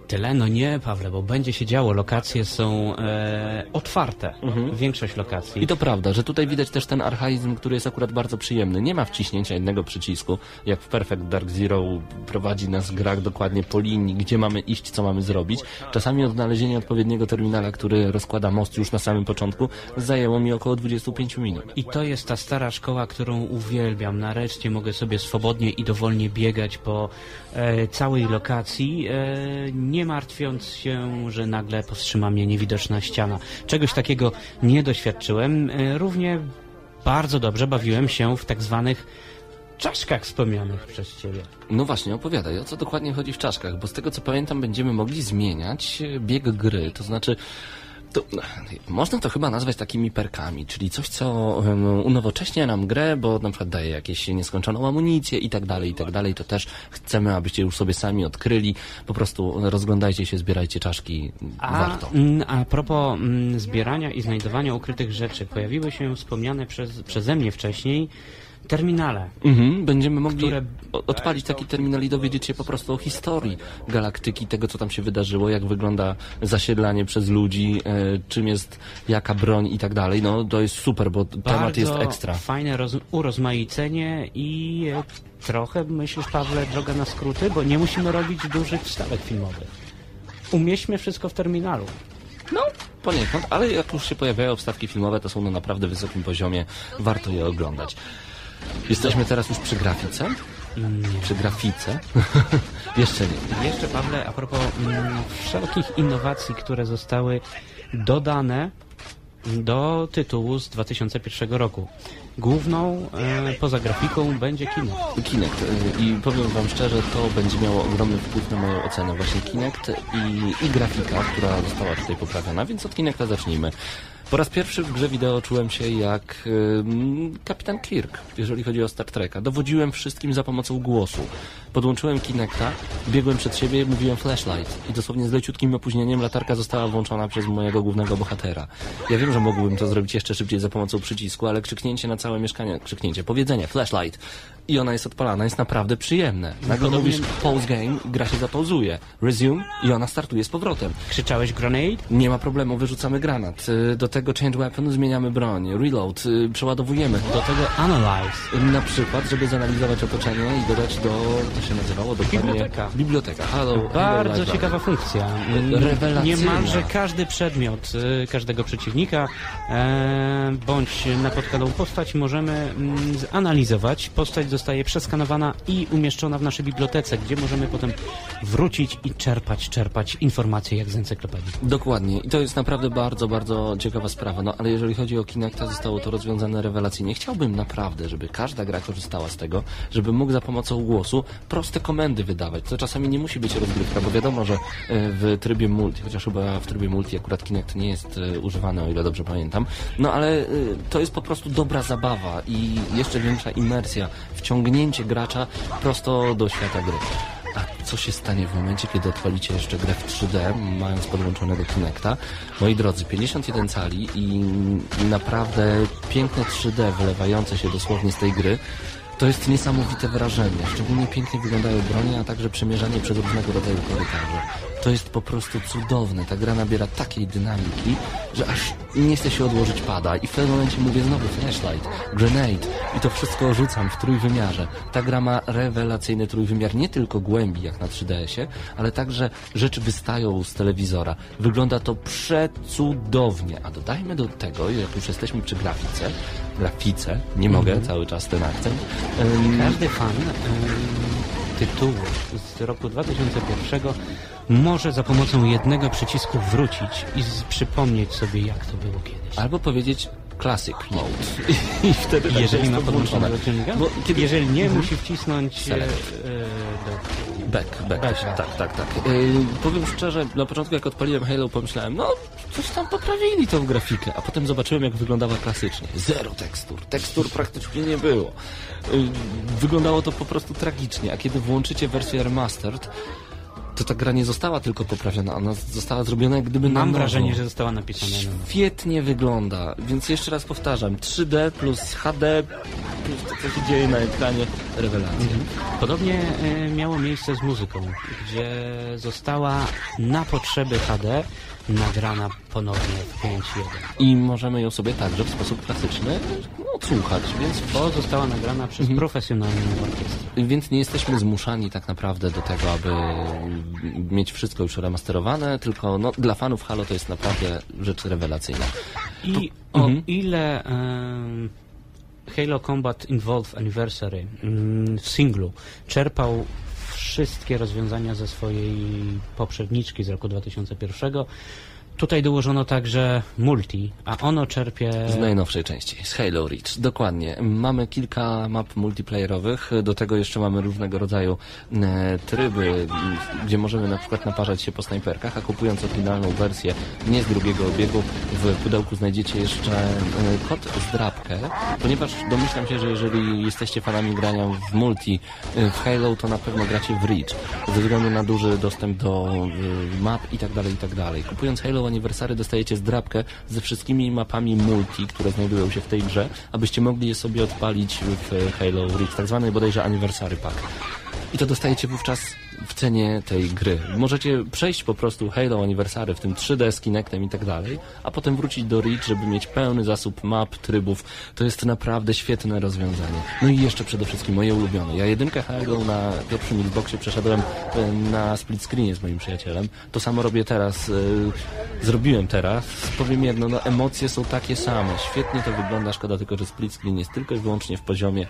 Tyle? No nie, Pawle, bo będzie się działo. Lokacje są e, otwarte. Większość lokacji. Mhm. I to prawda, że tutaj widać też ten archaizm, który jest akurat bardzo przyjemny. Nie ma wciśnięcia jednego przycisku, jak w Perfect Dark Zero prowadzi nas gra dokładnie po linii, gdzie mamy iść, co mamy zrobić. Czasami odnalezienie odpowiedniego terminala, który rozkłada most już na samym początku, zajęło mi około 25 minut. I to jest ta stara szkoła, którą uwielbiam. Nareszcie mogę sobie swobodnie i dowolnie biegać po e, całej lokacji, e, nie martwiąc się, że nagle powstrzyma mnie niewidoczna ściana. Czegoś takiego nie doświadczyłem. E, równie bardzo dobrze bawiłem się w tak zwanych czaszkach wspomnianych przez Ciebie. No właśnie, opowiadaj, o co dokładnie chodzi w czaszkach, bo z tego co pamiętam będziemy mogli zmieniać bieg gry, to znaczy... To, można to chyba nazwać takimi perkami, czyli coś, co unowocześnia nam grę, bo na przykład daje jakieś nieskończoną amunicję i tak dalej, i tak dalej. To też chcemy, abyście już sobie sami odkryli. Po prostu rozglądajcie się, zbierajcie czaszki. A, Warto. mm, a propos mm, zbierania i znajdowania ukrytych rzeczy, pojawiły się wspomniane przez, przeze mnie wcześniej terminale. Mhm, będziemy mogli Które- odpalić taki terminal i dowiedzieć się po prostu o historii galaktyki, tego co tam się wydarzyło, jak wygląda zasiedlanie przez ludzi, e, czym jest jaka broń i tak dalej. No to jest super, bo temat Bardzo jest ekstra. fajne roz, urozmaicenie i e, trochę, myślisz Pawle, droga na skróty, bo nie musimy robić dużych wstawek filmowych. Umieśćmy wszystko w terminalu. No, poniekąd, ale jak już się pojawiają wstawki filmowe, to są na naprawdę wysokim poziomie, warto je oglądać. Jesteśmy teraz już przy grafice? Przy grafice? (laughs) Jeszcze nie. Jeszcze Pawle, a propos mm, wszelkich innowacji, które zostały dodane do tytułu z 2001 roku. Główną e, poza grafiką będzie kino. Kinect. y, I powiem Wam szczerze, to będzie miało ogromny wpływ na moją ocenę. Właśnie Kinect i, i grafika, która została tutaj poprawiona, więc od Kinecta zacznijmy. Po raz pierwszy w grze wideo czułem się jak ym, kapitan Kirk, jeżeli chodzi o Star Treka. Dowodziłem wszystkim za pomocą głosu. Podłączyłem Kinecta, biegłem przed siebie, mówiłem flashlight i dosłownie z leciutkim opóźnieniem latarka została włączona przez mojego głównego bohatera. Ja wiem, że mógłbym to zrobić jeszcze szybciej za pomocą przycisku, ale krzyknięcie na całe mieszkanie, krzyknięcie, powiedzenie flashlight i ona jest odpalana, jest naprawdę przyjemne. Nagle Podobnie- mówisz pause game, gra się zapauzuje. Resume i ona startuje z powrotem. Krzyczałeś grenade? Nie ma problemu, wyrzucamy granat. Y, Do tego change weapon zmieniamy broń. Reload, y, przeładowujemy. Do tego analyze. Na przykład, żeby zanalizować otoczenie i dodać do, się nazywało dokładnie... Biblioteka. Biblioteka. Hello, hello Bardzo library. ciekawa funkcja. Mm, Rewelacyjna. Niemalże każdy przedmiot y, każdego przeciwnika e, bądź napotkaną postać możemy mm, zanalizować. Postać zostaje przeskanowana i umieszczona w naszej bibliotece, gdzie możemy potem wrócić i czerpać, czerpać informacje jak z encyklopedii. Dokładnie. I to jest naprawdę bardzo, bardzo ciekawa sprawa. No ale jeżeli chodzi o Kinecta, zostało to rozwiązane rewelacyjnie. Chciałbym naprawdę, żeby każda gra korzystała z tego, żeby mógł za pomocą głosu proste komendy wydawać. To czasami nie musi być rozgrywka, bo wiadomo, że e, w trybie multi, chociaż chyba w trybie multi akurat Kinect nie jest e, używany, o ile dobrze pamiętam. No ale e, to jest po prostu dobra zabawa i jeszcze większa imersja, wciągnięcie gracza prosto do świata gry. A co się stanie w momencie, kiedy odpalicie jeszcze grę w 3D, mając podłączonego Kinecta? Moi drodzy, 51 cali i naprawdę piękne 3D wylewające się dosłownie z tej gry. To jest niesamowite wrażenie. Szczególnie pięknie wyglądają bronie, a także przemierzanie przez różnego rodzaju korytarze. To jest po prostu cudowne. Ta gra nabiera takiej dynamiki, że aż nie chce się odłożyć pada. I w pewnym momencie mówię znowu flashlight, grenade i to wszystko rzucam w trójwymiarze. Ta gra ma rewelacyjny trójwymiar, nie tylko głębi jak na 3DS-ie, ale także rzeczy wystają z telewizora. Wygląda to przecudownie. A dodajmy do tego, jak już jesteśmy przy grafice, grafice, nie mogę cały czas ten akcent, Każdy fan tytułu z roku 2001 może za pomocą jednego przycisku wrócić i przypomnieć sobie, jak to było kiedyś. Albo powiedzieć Classic Mode. (laughs) I wtedy tak Jeżeli ma podłączone do kiedy- Jeżeli nie, Mhm. musi wcisnąć e, Select. e. Back, back, Back, tak, tak. tak, tak. Yy, powiem szczerze, na początku jak odpaliłem Halo pomyślałem, no coś tam poprawili tą grafikę, a potem zobaczyłem jak wyglądała klasycznie. Zero tekstur, tekstur praktycznie nie było. Yy, wyglądało to po prostu tragicznie, a kiedy włączycie wersję remastered, to ta gra nie została tylko poprawiona, ona została zrobiona jak gdyby na Mam wrażenie, że została napisana. Świetnie wygląda, więc jeszcze raz powtarzam, 3D plus HD plus to, co się dzieje na ekranie, rewelacja. Podobnie e, miało miejsce z muzyką, gdzie została na potrzeby HD nagrana ponownie w 5.1. I możemy ją sobie także w sposób klasyczny odsłuchać, więc, Bo została nagrana przez profesjonalną orkiestrę. więc nie jesteśmy zmuszani tak naprawdę do tego, aby mieć wszystko już remasterowane, tylko no, dla fanów Halo to jest naprawdę rzecz rewelacyjna. I o ile em, Halo Combat Involved Anniversary mm, w singlu czerpał wszystkie rozwiązania ze swojej poprzedniczki z roku 2001, tutaj dołożono także multi, a ono czerpie... Z najnowszej części, z Halo Reach, dokładnie. Mamy kilka map multiplayerowych, do tego jeszcze mamy różnego rodzaju e, tryby, gdzie możemy na przykład naparzać się po snajperkach, a kupując oryginalną wersję, nie z drugiego obiegu, w pudełku znajdziecie jeszcze e, kod zdrabkę, ponieważ domyślam się, że jeżeli jesteście fanami grania w multi e, w Halo, to na pewno gracie w Reach, ze względu na duży dostęp do e, map i tak dalej, i tak dalej. Kupując Halo Anniversary dostajecie zdrabkę ze wszystkimi mapami multi, które znajdują się w tej grze, abyście mogli je sobie odpalić w Halo Reach, tak zwany bodajże Anniversary Pack. I to dostajecie wówczas w cenie tej gry. Możecie przejść po prostu Halo Anniversary, w tym 3D z Kinectem i tak dalej, a potem wrócić do Reach, żeby mieć pełny zasób map, trybów. To jest naprawdę świetne rozwiązanie. No i jeszcze przede wszystkim moje ulubione. Ja jedynkę Halo na pierwszym Xboxie przeszedłem e, na split screenie z moim przyjacielem. To samo robię teraz, e, zrobiłem teraz. Powiem jedno, no emocje są takie same. Świetnie to wygląda, szkoda tylko, że split screen jest tylko i wyłącznie w poziomie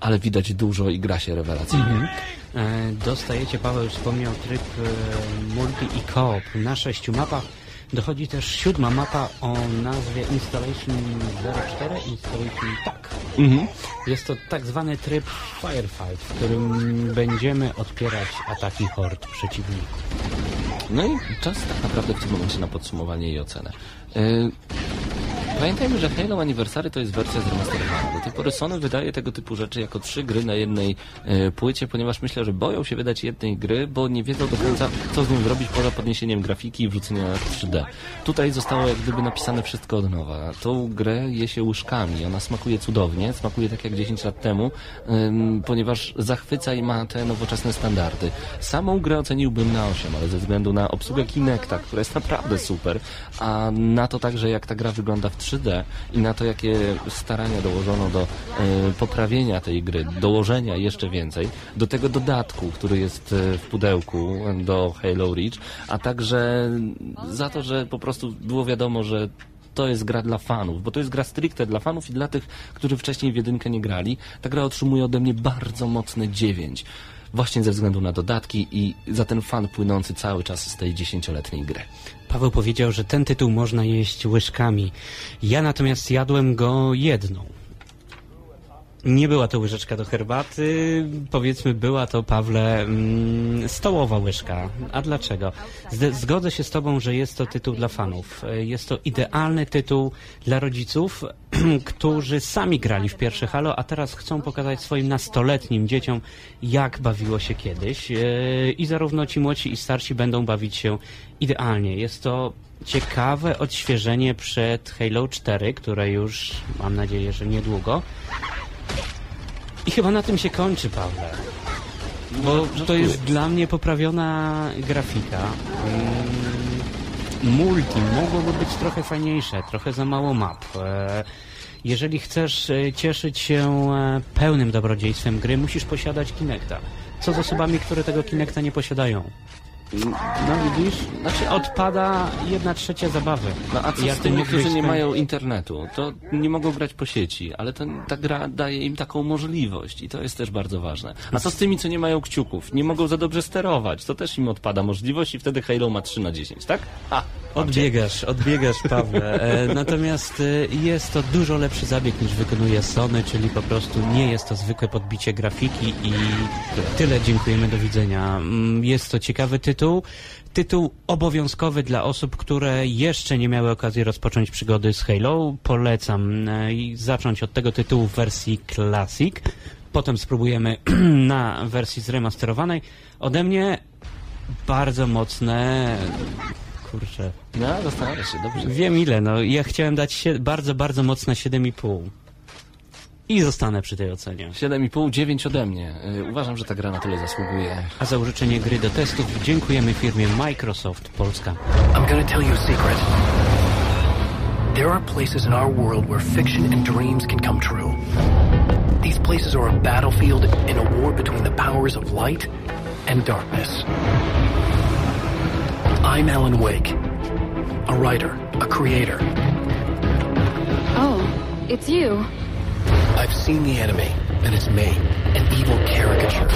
ale widać dużo i gra się rewelacyjnie. E, Dostajecie, Paweł już wspomniał, tryb e, multi i coop. Na sześciu mapach dochodzi też siódma mapa o nazwie Installation 04, Installation tak. Jest to tak zwany tryb Firefight, w którym będziemy odpierać ataki hord przeciwników. No i czas tak naprawdę w tym momencie na podsumowanie i ocenę. Yy, Pamiętajmy, że Halo Anniversary to jest wersja zremasterowana. Do tej pory Sony wydaje tego typu rzeczy jako trzy gry na jednej e, płycie, ponieważ myślę, że boją się wydać jednej gry, bo nie wiedzą do końca, co z nią zrobić poza podniesieniem grafiki i wrzuceniem na 3D. Tutaj zostało jak gdyby napisane wszystko od nowa. Tą grę je się łyżkami. Ona smakuje cudownie, smakuje tak jak 10 lat temu, ym, ponieważ zachwyca i ma te nowoczesne standardy. Samą grę oceniłbym na 8, ale ze względu na obsługę Kinecta, która jest naprawdę super, a na to także jak ta gra wygląda w 3D i na to jakie starania dołożono do e, poprawienia tej gry, dołożenia jeszcze więcej, do tego dodatku, który jest e, w pudełku do Halo Reach, a także za to, że po prostu było wiadomo, że to jest gra dla fanów, bo to jest gra stricte dla fanów i dla tych, którzy wcześniej w jedynkę nie grali. Ta gra otrzymuje ode mnie bardzo mocne 9. Właśnie ze względu na dodatki i za ten fan płynący cały czas z tej dziesięcioletniej gry. Paweł powiedział, że ten tytuł można jeść łyżkami. Ja natomiast jadłem go jedną. Nie była to łyżeczka do herbaty, powiedzmy była to, Pawle, mm, stołowa łyżka. A dlaczego? Zgodzę się z Tobą, że jest to tytuł dla fanów. Jest to idealny tytuł dla rodziców, (clears throat) którzy sami grali w pierwsze Halo, a teraz chcą pokazać swoim nastoletnim dzieciom, jak bawiło się kiedyś. E, I zarówno ci młodsi i starsi będą bawić się idealnie. Jest to ciekawe odświeżenie przed Halo 4, które już, mam nadzieję, że niedługo. I chyba na tym się kończy, Pawle. Bo to jest dla mnie poprawiona grafika. Mm, Multi mogłoby być trochę fajniejsze, trochę za mało map. E, Jeżeli chcesz e, cieszyć się e, pełnym dobrodziejstwem gry, musisz posiadać Kinecta. Co z osobami, które tego Kinecta nie posiadają? No widzisz, znaczy odpada jedna trzecia zabawy. No a co Ja z tymi, którzy nie mają internetu? To nie mogą grać po sieci, ale to, ta gra daje im taką możliwość i to jest też bardzo ważne. A co z tymi, co nie mają kciuków? Nie mogą za dobrze sterować, to też im odpada możliwość i wtedy Halo ma 3 na 10, tak? A, Odbiegasz, odbiegasz, Pawle. E, (laughs) natomiast e, jest to dużo lepszy zabieg niż wykonuje Sony, czyli po prostu nie jest to zwykłe podbicie grafiki i tyle. Dziękujemy, do widzenia. Mm, Jest to ciekawy tytuł. Tytuł obowiązkowy dla osób, które jeszcze nie miały okazji rozpocząć przygody z Halo. Polecam e, zacząć od tego tytułu w wersji Classic. Potem spróbujemy (clears throat) na wersji zremasterowanej. Ode mnie bardzo mocne Kurczę. no, zastanawiam się, dobrze. Wiem ile, no. Ja chciałem dać bardzo, bardzo mocne 7,5. I zostanę przy tej ocenie. 7,5, 9 ode mnie. Y, Uważam, że ta gra na tyle zasługuje. A za użyczenie gry do testów dziękujemy firmie Microsoft Polska. I'm gonna tell you a secret. There are places in our world where fiction and dreams can come true. These places are a battlefield in a war between the powers of light and darkness. I'm Alan Wake, a writer, a creator. Oh, it's you. I've seen the enemy, and it's me, an evil caricature.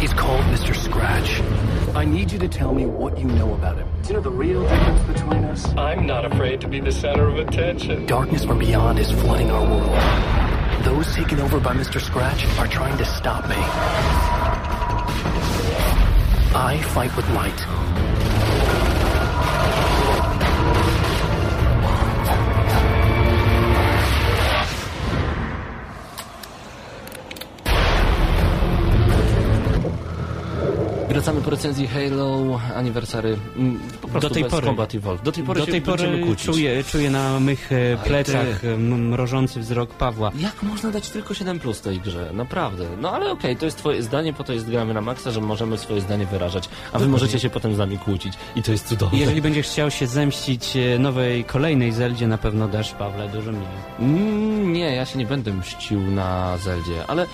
He's called Mr. Scratch. I need you to tell me what you know about him. Do you know the real difference between us? I'm not afraid to be the center of attention. Darkness from beyond is flooding our world. Those taken over by Mr. Scratch are trying to stop me. I fight with light. Wracamy po recenzji Halo Anniversary. mm, Do tej pory. Combat Evolved. Do tej pory Do tej pory czuję, czuję na mych e, plecach ty. m- mrożący wzrok Pawła. Jak można dać tylko 7 plus tej grze? Naprawdę. No ale okej, to jest twoje zdanie, po to jest gramy na maksa, że możemy swoje zdanie wyrażać, a wy możecie się potem z nami kłócić. I to jest cudowne. Jeżeli będziesz chciał się zemścić e, nowej, kolejnej Zeldzie, na pewno dasz Pawle dużo mniej. Mm, nie, ja się nie będę mścił na Zeldzie, ale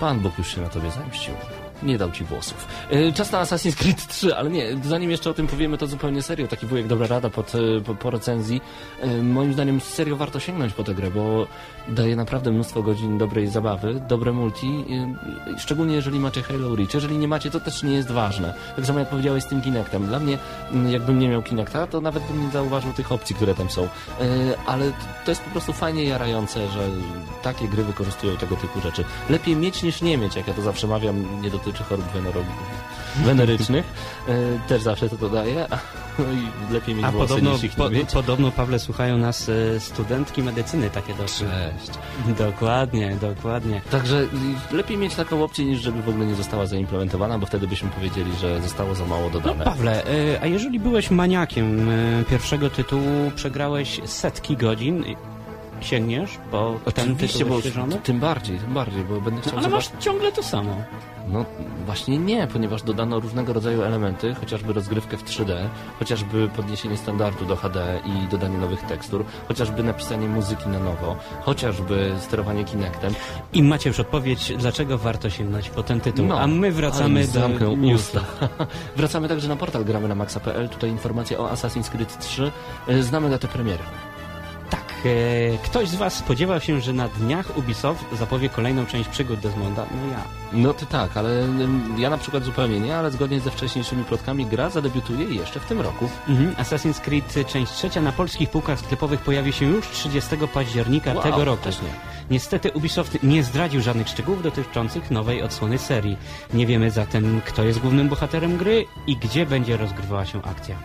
Pan Bóg już się na tobie zemścił. Nie dał ci włosów. E, Czas na Assassin's Creed 3, ale nie, zanim jeszcze o tym powiemy, to zupełnie serio. Taki wujek dobra rada pod, e, po, po recenzji. E, Moim zdaniem serio warto sięgnąć po tę grę, bo daje naprawdę mnóstwo godzin dobrej zabawy, dobre multi, szczególnie jeżeli macie Halo Reach. Jeżeli nie macie, to też nie jest ważne. Tak samo jak powiedziałeś z tym Kinectem. Dla mnie, jakbym nie miał Kinecta, to nawet bym nie zauważył tych opcji, które tam są. Ale to jest po prostu fajnie jarające, że takie gry wykorzystują tego typu rzeczy. Lepiej mieć niż nie mieć, jak ja to zawsze mawiam, nie dotyczy chorób wenerycznych. E, Też zawsze to dodaję. (laughs) No i lepiej mieć A włosy podobno, niż ich po, mieć. podobno, Pawle, słuchają nas e, studentki medycyny takie dosyć. Cześć. Dokładnie, dokładnie. Także y, lepiej mieć taką opcję, niż żeby w ogóle nie została zaimplementowana, bo wtedy byśmy powiedzieli, że zostało za mało No dodane. Pawle, e, a jeżeli byłeś maniakiem pierwszego tytułu, przegrałeś setki godzin, sięgniesz po ten Oczywiście, tytuł bo tym bardziej, tym bardziej, bo będę chciał No, ale zobaczyć... masz ciągle to samo. No właśnie nie, ponieważ dodano różnego rodzaju elementy, chociażby rozgrywkę w 3D, chociażby podniesienie standardu do HD i dodanie nowych tekstur, chociażby napisanie muzyki na nowo, chociażby sterowanie Kinectem. I macie już odpowiedź, dlaczego warto sięgnąć po ten tytuł. No, a my wracamy do usta. (laughs) Wracamy także na portal gramy na maxa.pl. Tutaj informacja o Assassin's Creed 3. E, Znamy datę premiery. Tak, e, ktoś z Was spodziewał się, że na dniach Ubisoft zapowie kolejną część przygód Desmonda? No ja. No to tak, ale ja na przykład zupełnie nie, ale zgodnie ze wcześniejszymi plotkami gra zadebiutuje jeszcze w tym roku. Mhm. Assassin's Creed część trzecia na polskich półkach sklepowych pojawi się już 30 października Wow, tego roku. nie. Niestety Ubisoft nie zdradził żadnych szczegółów dotyczących nowej odsłony serii. Nie wiemy zatem, kto jest głównym bohaterem gry i gdzie będzie rozgrywała się akcja.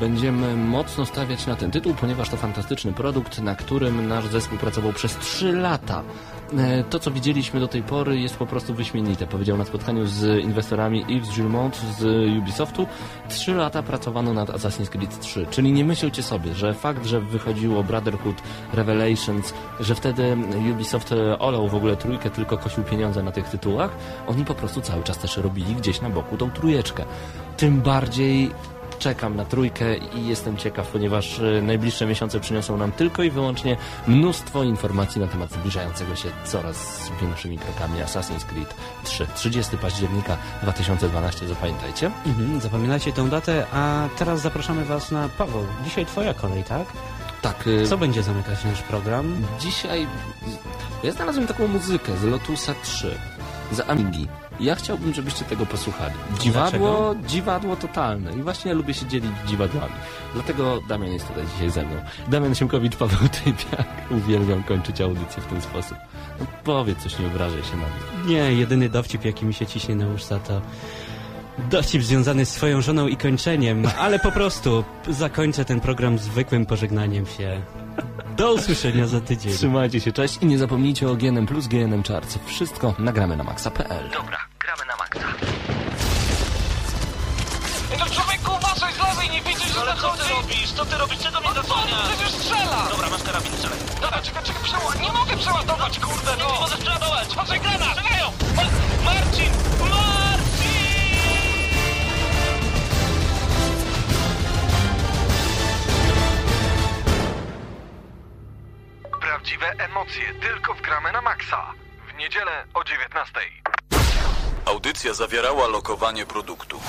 Będziemy mocno stawiać na ten tytuł, ponieważ to fantastyczny produkt, na którym nasz zespół pracował przez 3 lata. E, To, co widzieliśmy do tej pory, jest po prostu wyśmienite. Powiedział na spotkaniu z inwestorami Yves Gilmont z Ubisoftu. 3 lata pracowano nad Assassin's Creed 3. Czyli nie myślcie sobie, że fakt, że wychodziło Brotherhood, Revelations, że wtedy Ubisoft olał w ogóle trójkę, tylko kosił pieniądze na tych tytułach, oni po prostu cały czas też robili gdzieś na boku tą trójeczkę. Tym bardziej czekam na trójkę i jestem ciekaw, ponieważ e, najbliższe miesiące przyniosą nam tylko i wyłącznie mnóstwo informacji na temat zbliżającego się coraz większymi krokami Assassin's Creed 3. 30 października 2012, zapamiętajcie. Mhm, zapominajcie tę datę, a teraz zapraszamy Was na Paweł. Dzisiaj Twoja kolej, tak? Tak, e, Co będzie zamykać nasz program? Dzisiaj ja znalazłem taką muzykę z Lotusa 3 za Amigi. Ja chciałbym, żebyście tego posłuchali. Dziwadło, dziwadło totalne. I właśnie ja lubię się dzielić dziwadłami. Dlatego Damian jest tutaj dzisiaj ze mną. Damian Siemkowicz, Paweł Typiak. Uwielbiam kończyć audycję w ten sposób. No, powiedz coś, nie obrażaj się na mnie. Nie, jedyny dowcip, jaki mi się ciśnie na usta, to dowcip związany z swoją żoną i kończeniem, ale po prostu zakończę ten program zwykłym pożegnaniem się. Do usłyszenia za tydzień. Trzymajcie się, cześć i nie zapomnijcie o GNM plus GNM Charts. Wszystko nagramy na maxa.pl. Dobra, gramy na maksa. No człowieku, uważaj z lewej, nie widzisz, że Ale co ty robisz? Co ty robisz? Co do mnie zasłania? Przecież strzela! Dobra, masz karabin, strzelaj. Dobra, czekaj, czekaj, przeładować. Nie mogę przeładować, kurde, Nie no! możesz przeładować! Patrzaj, granat! Strzelają! Ma- Marcin! Marcin! Prawdziwe emocje tylko w gramy na maksa. W niedzielę o 19. Audycja zawierała lokowanie produktu.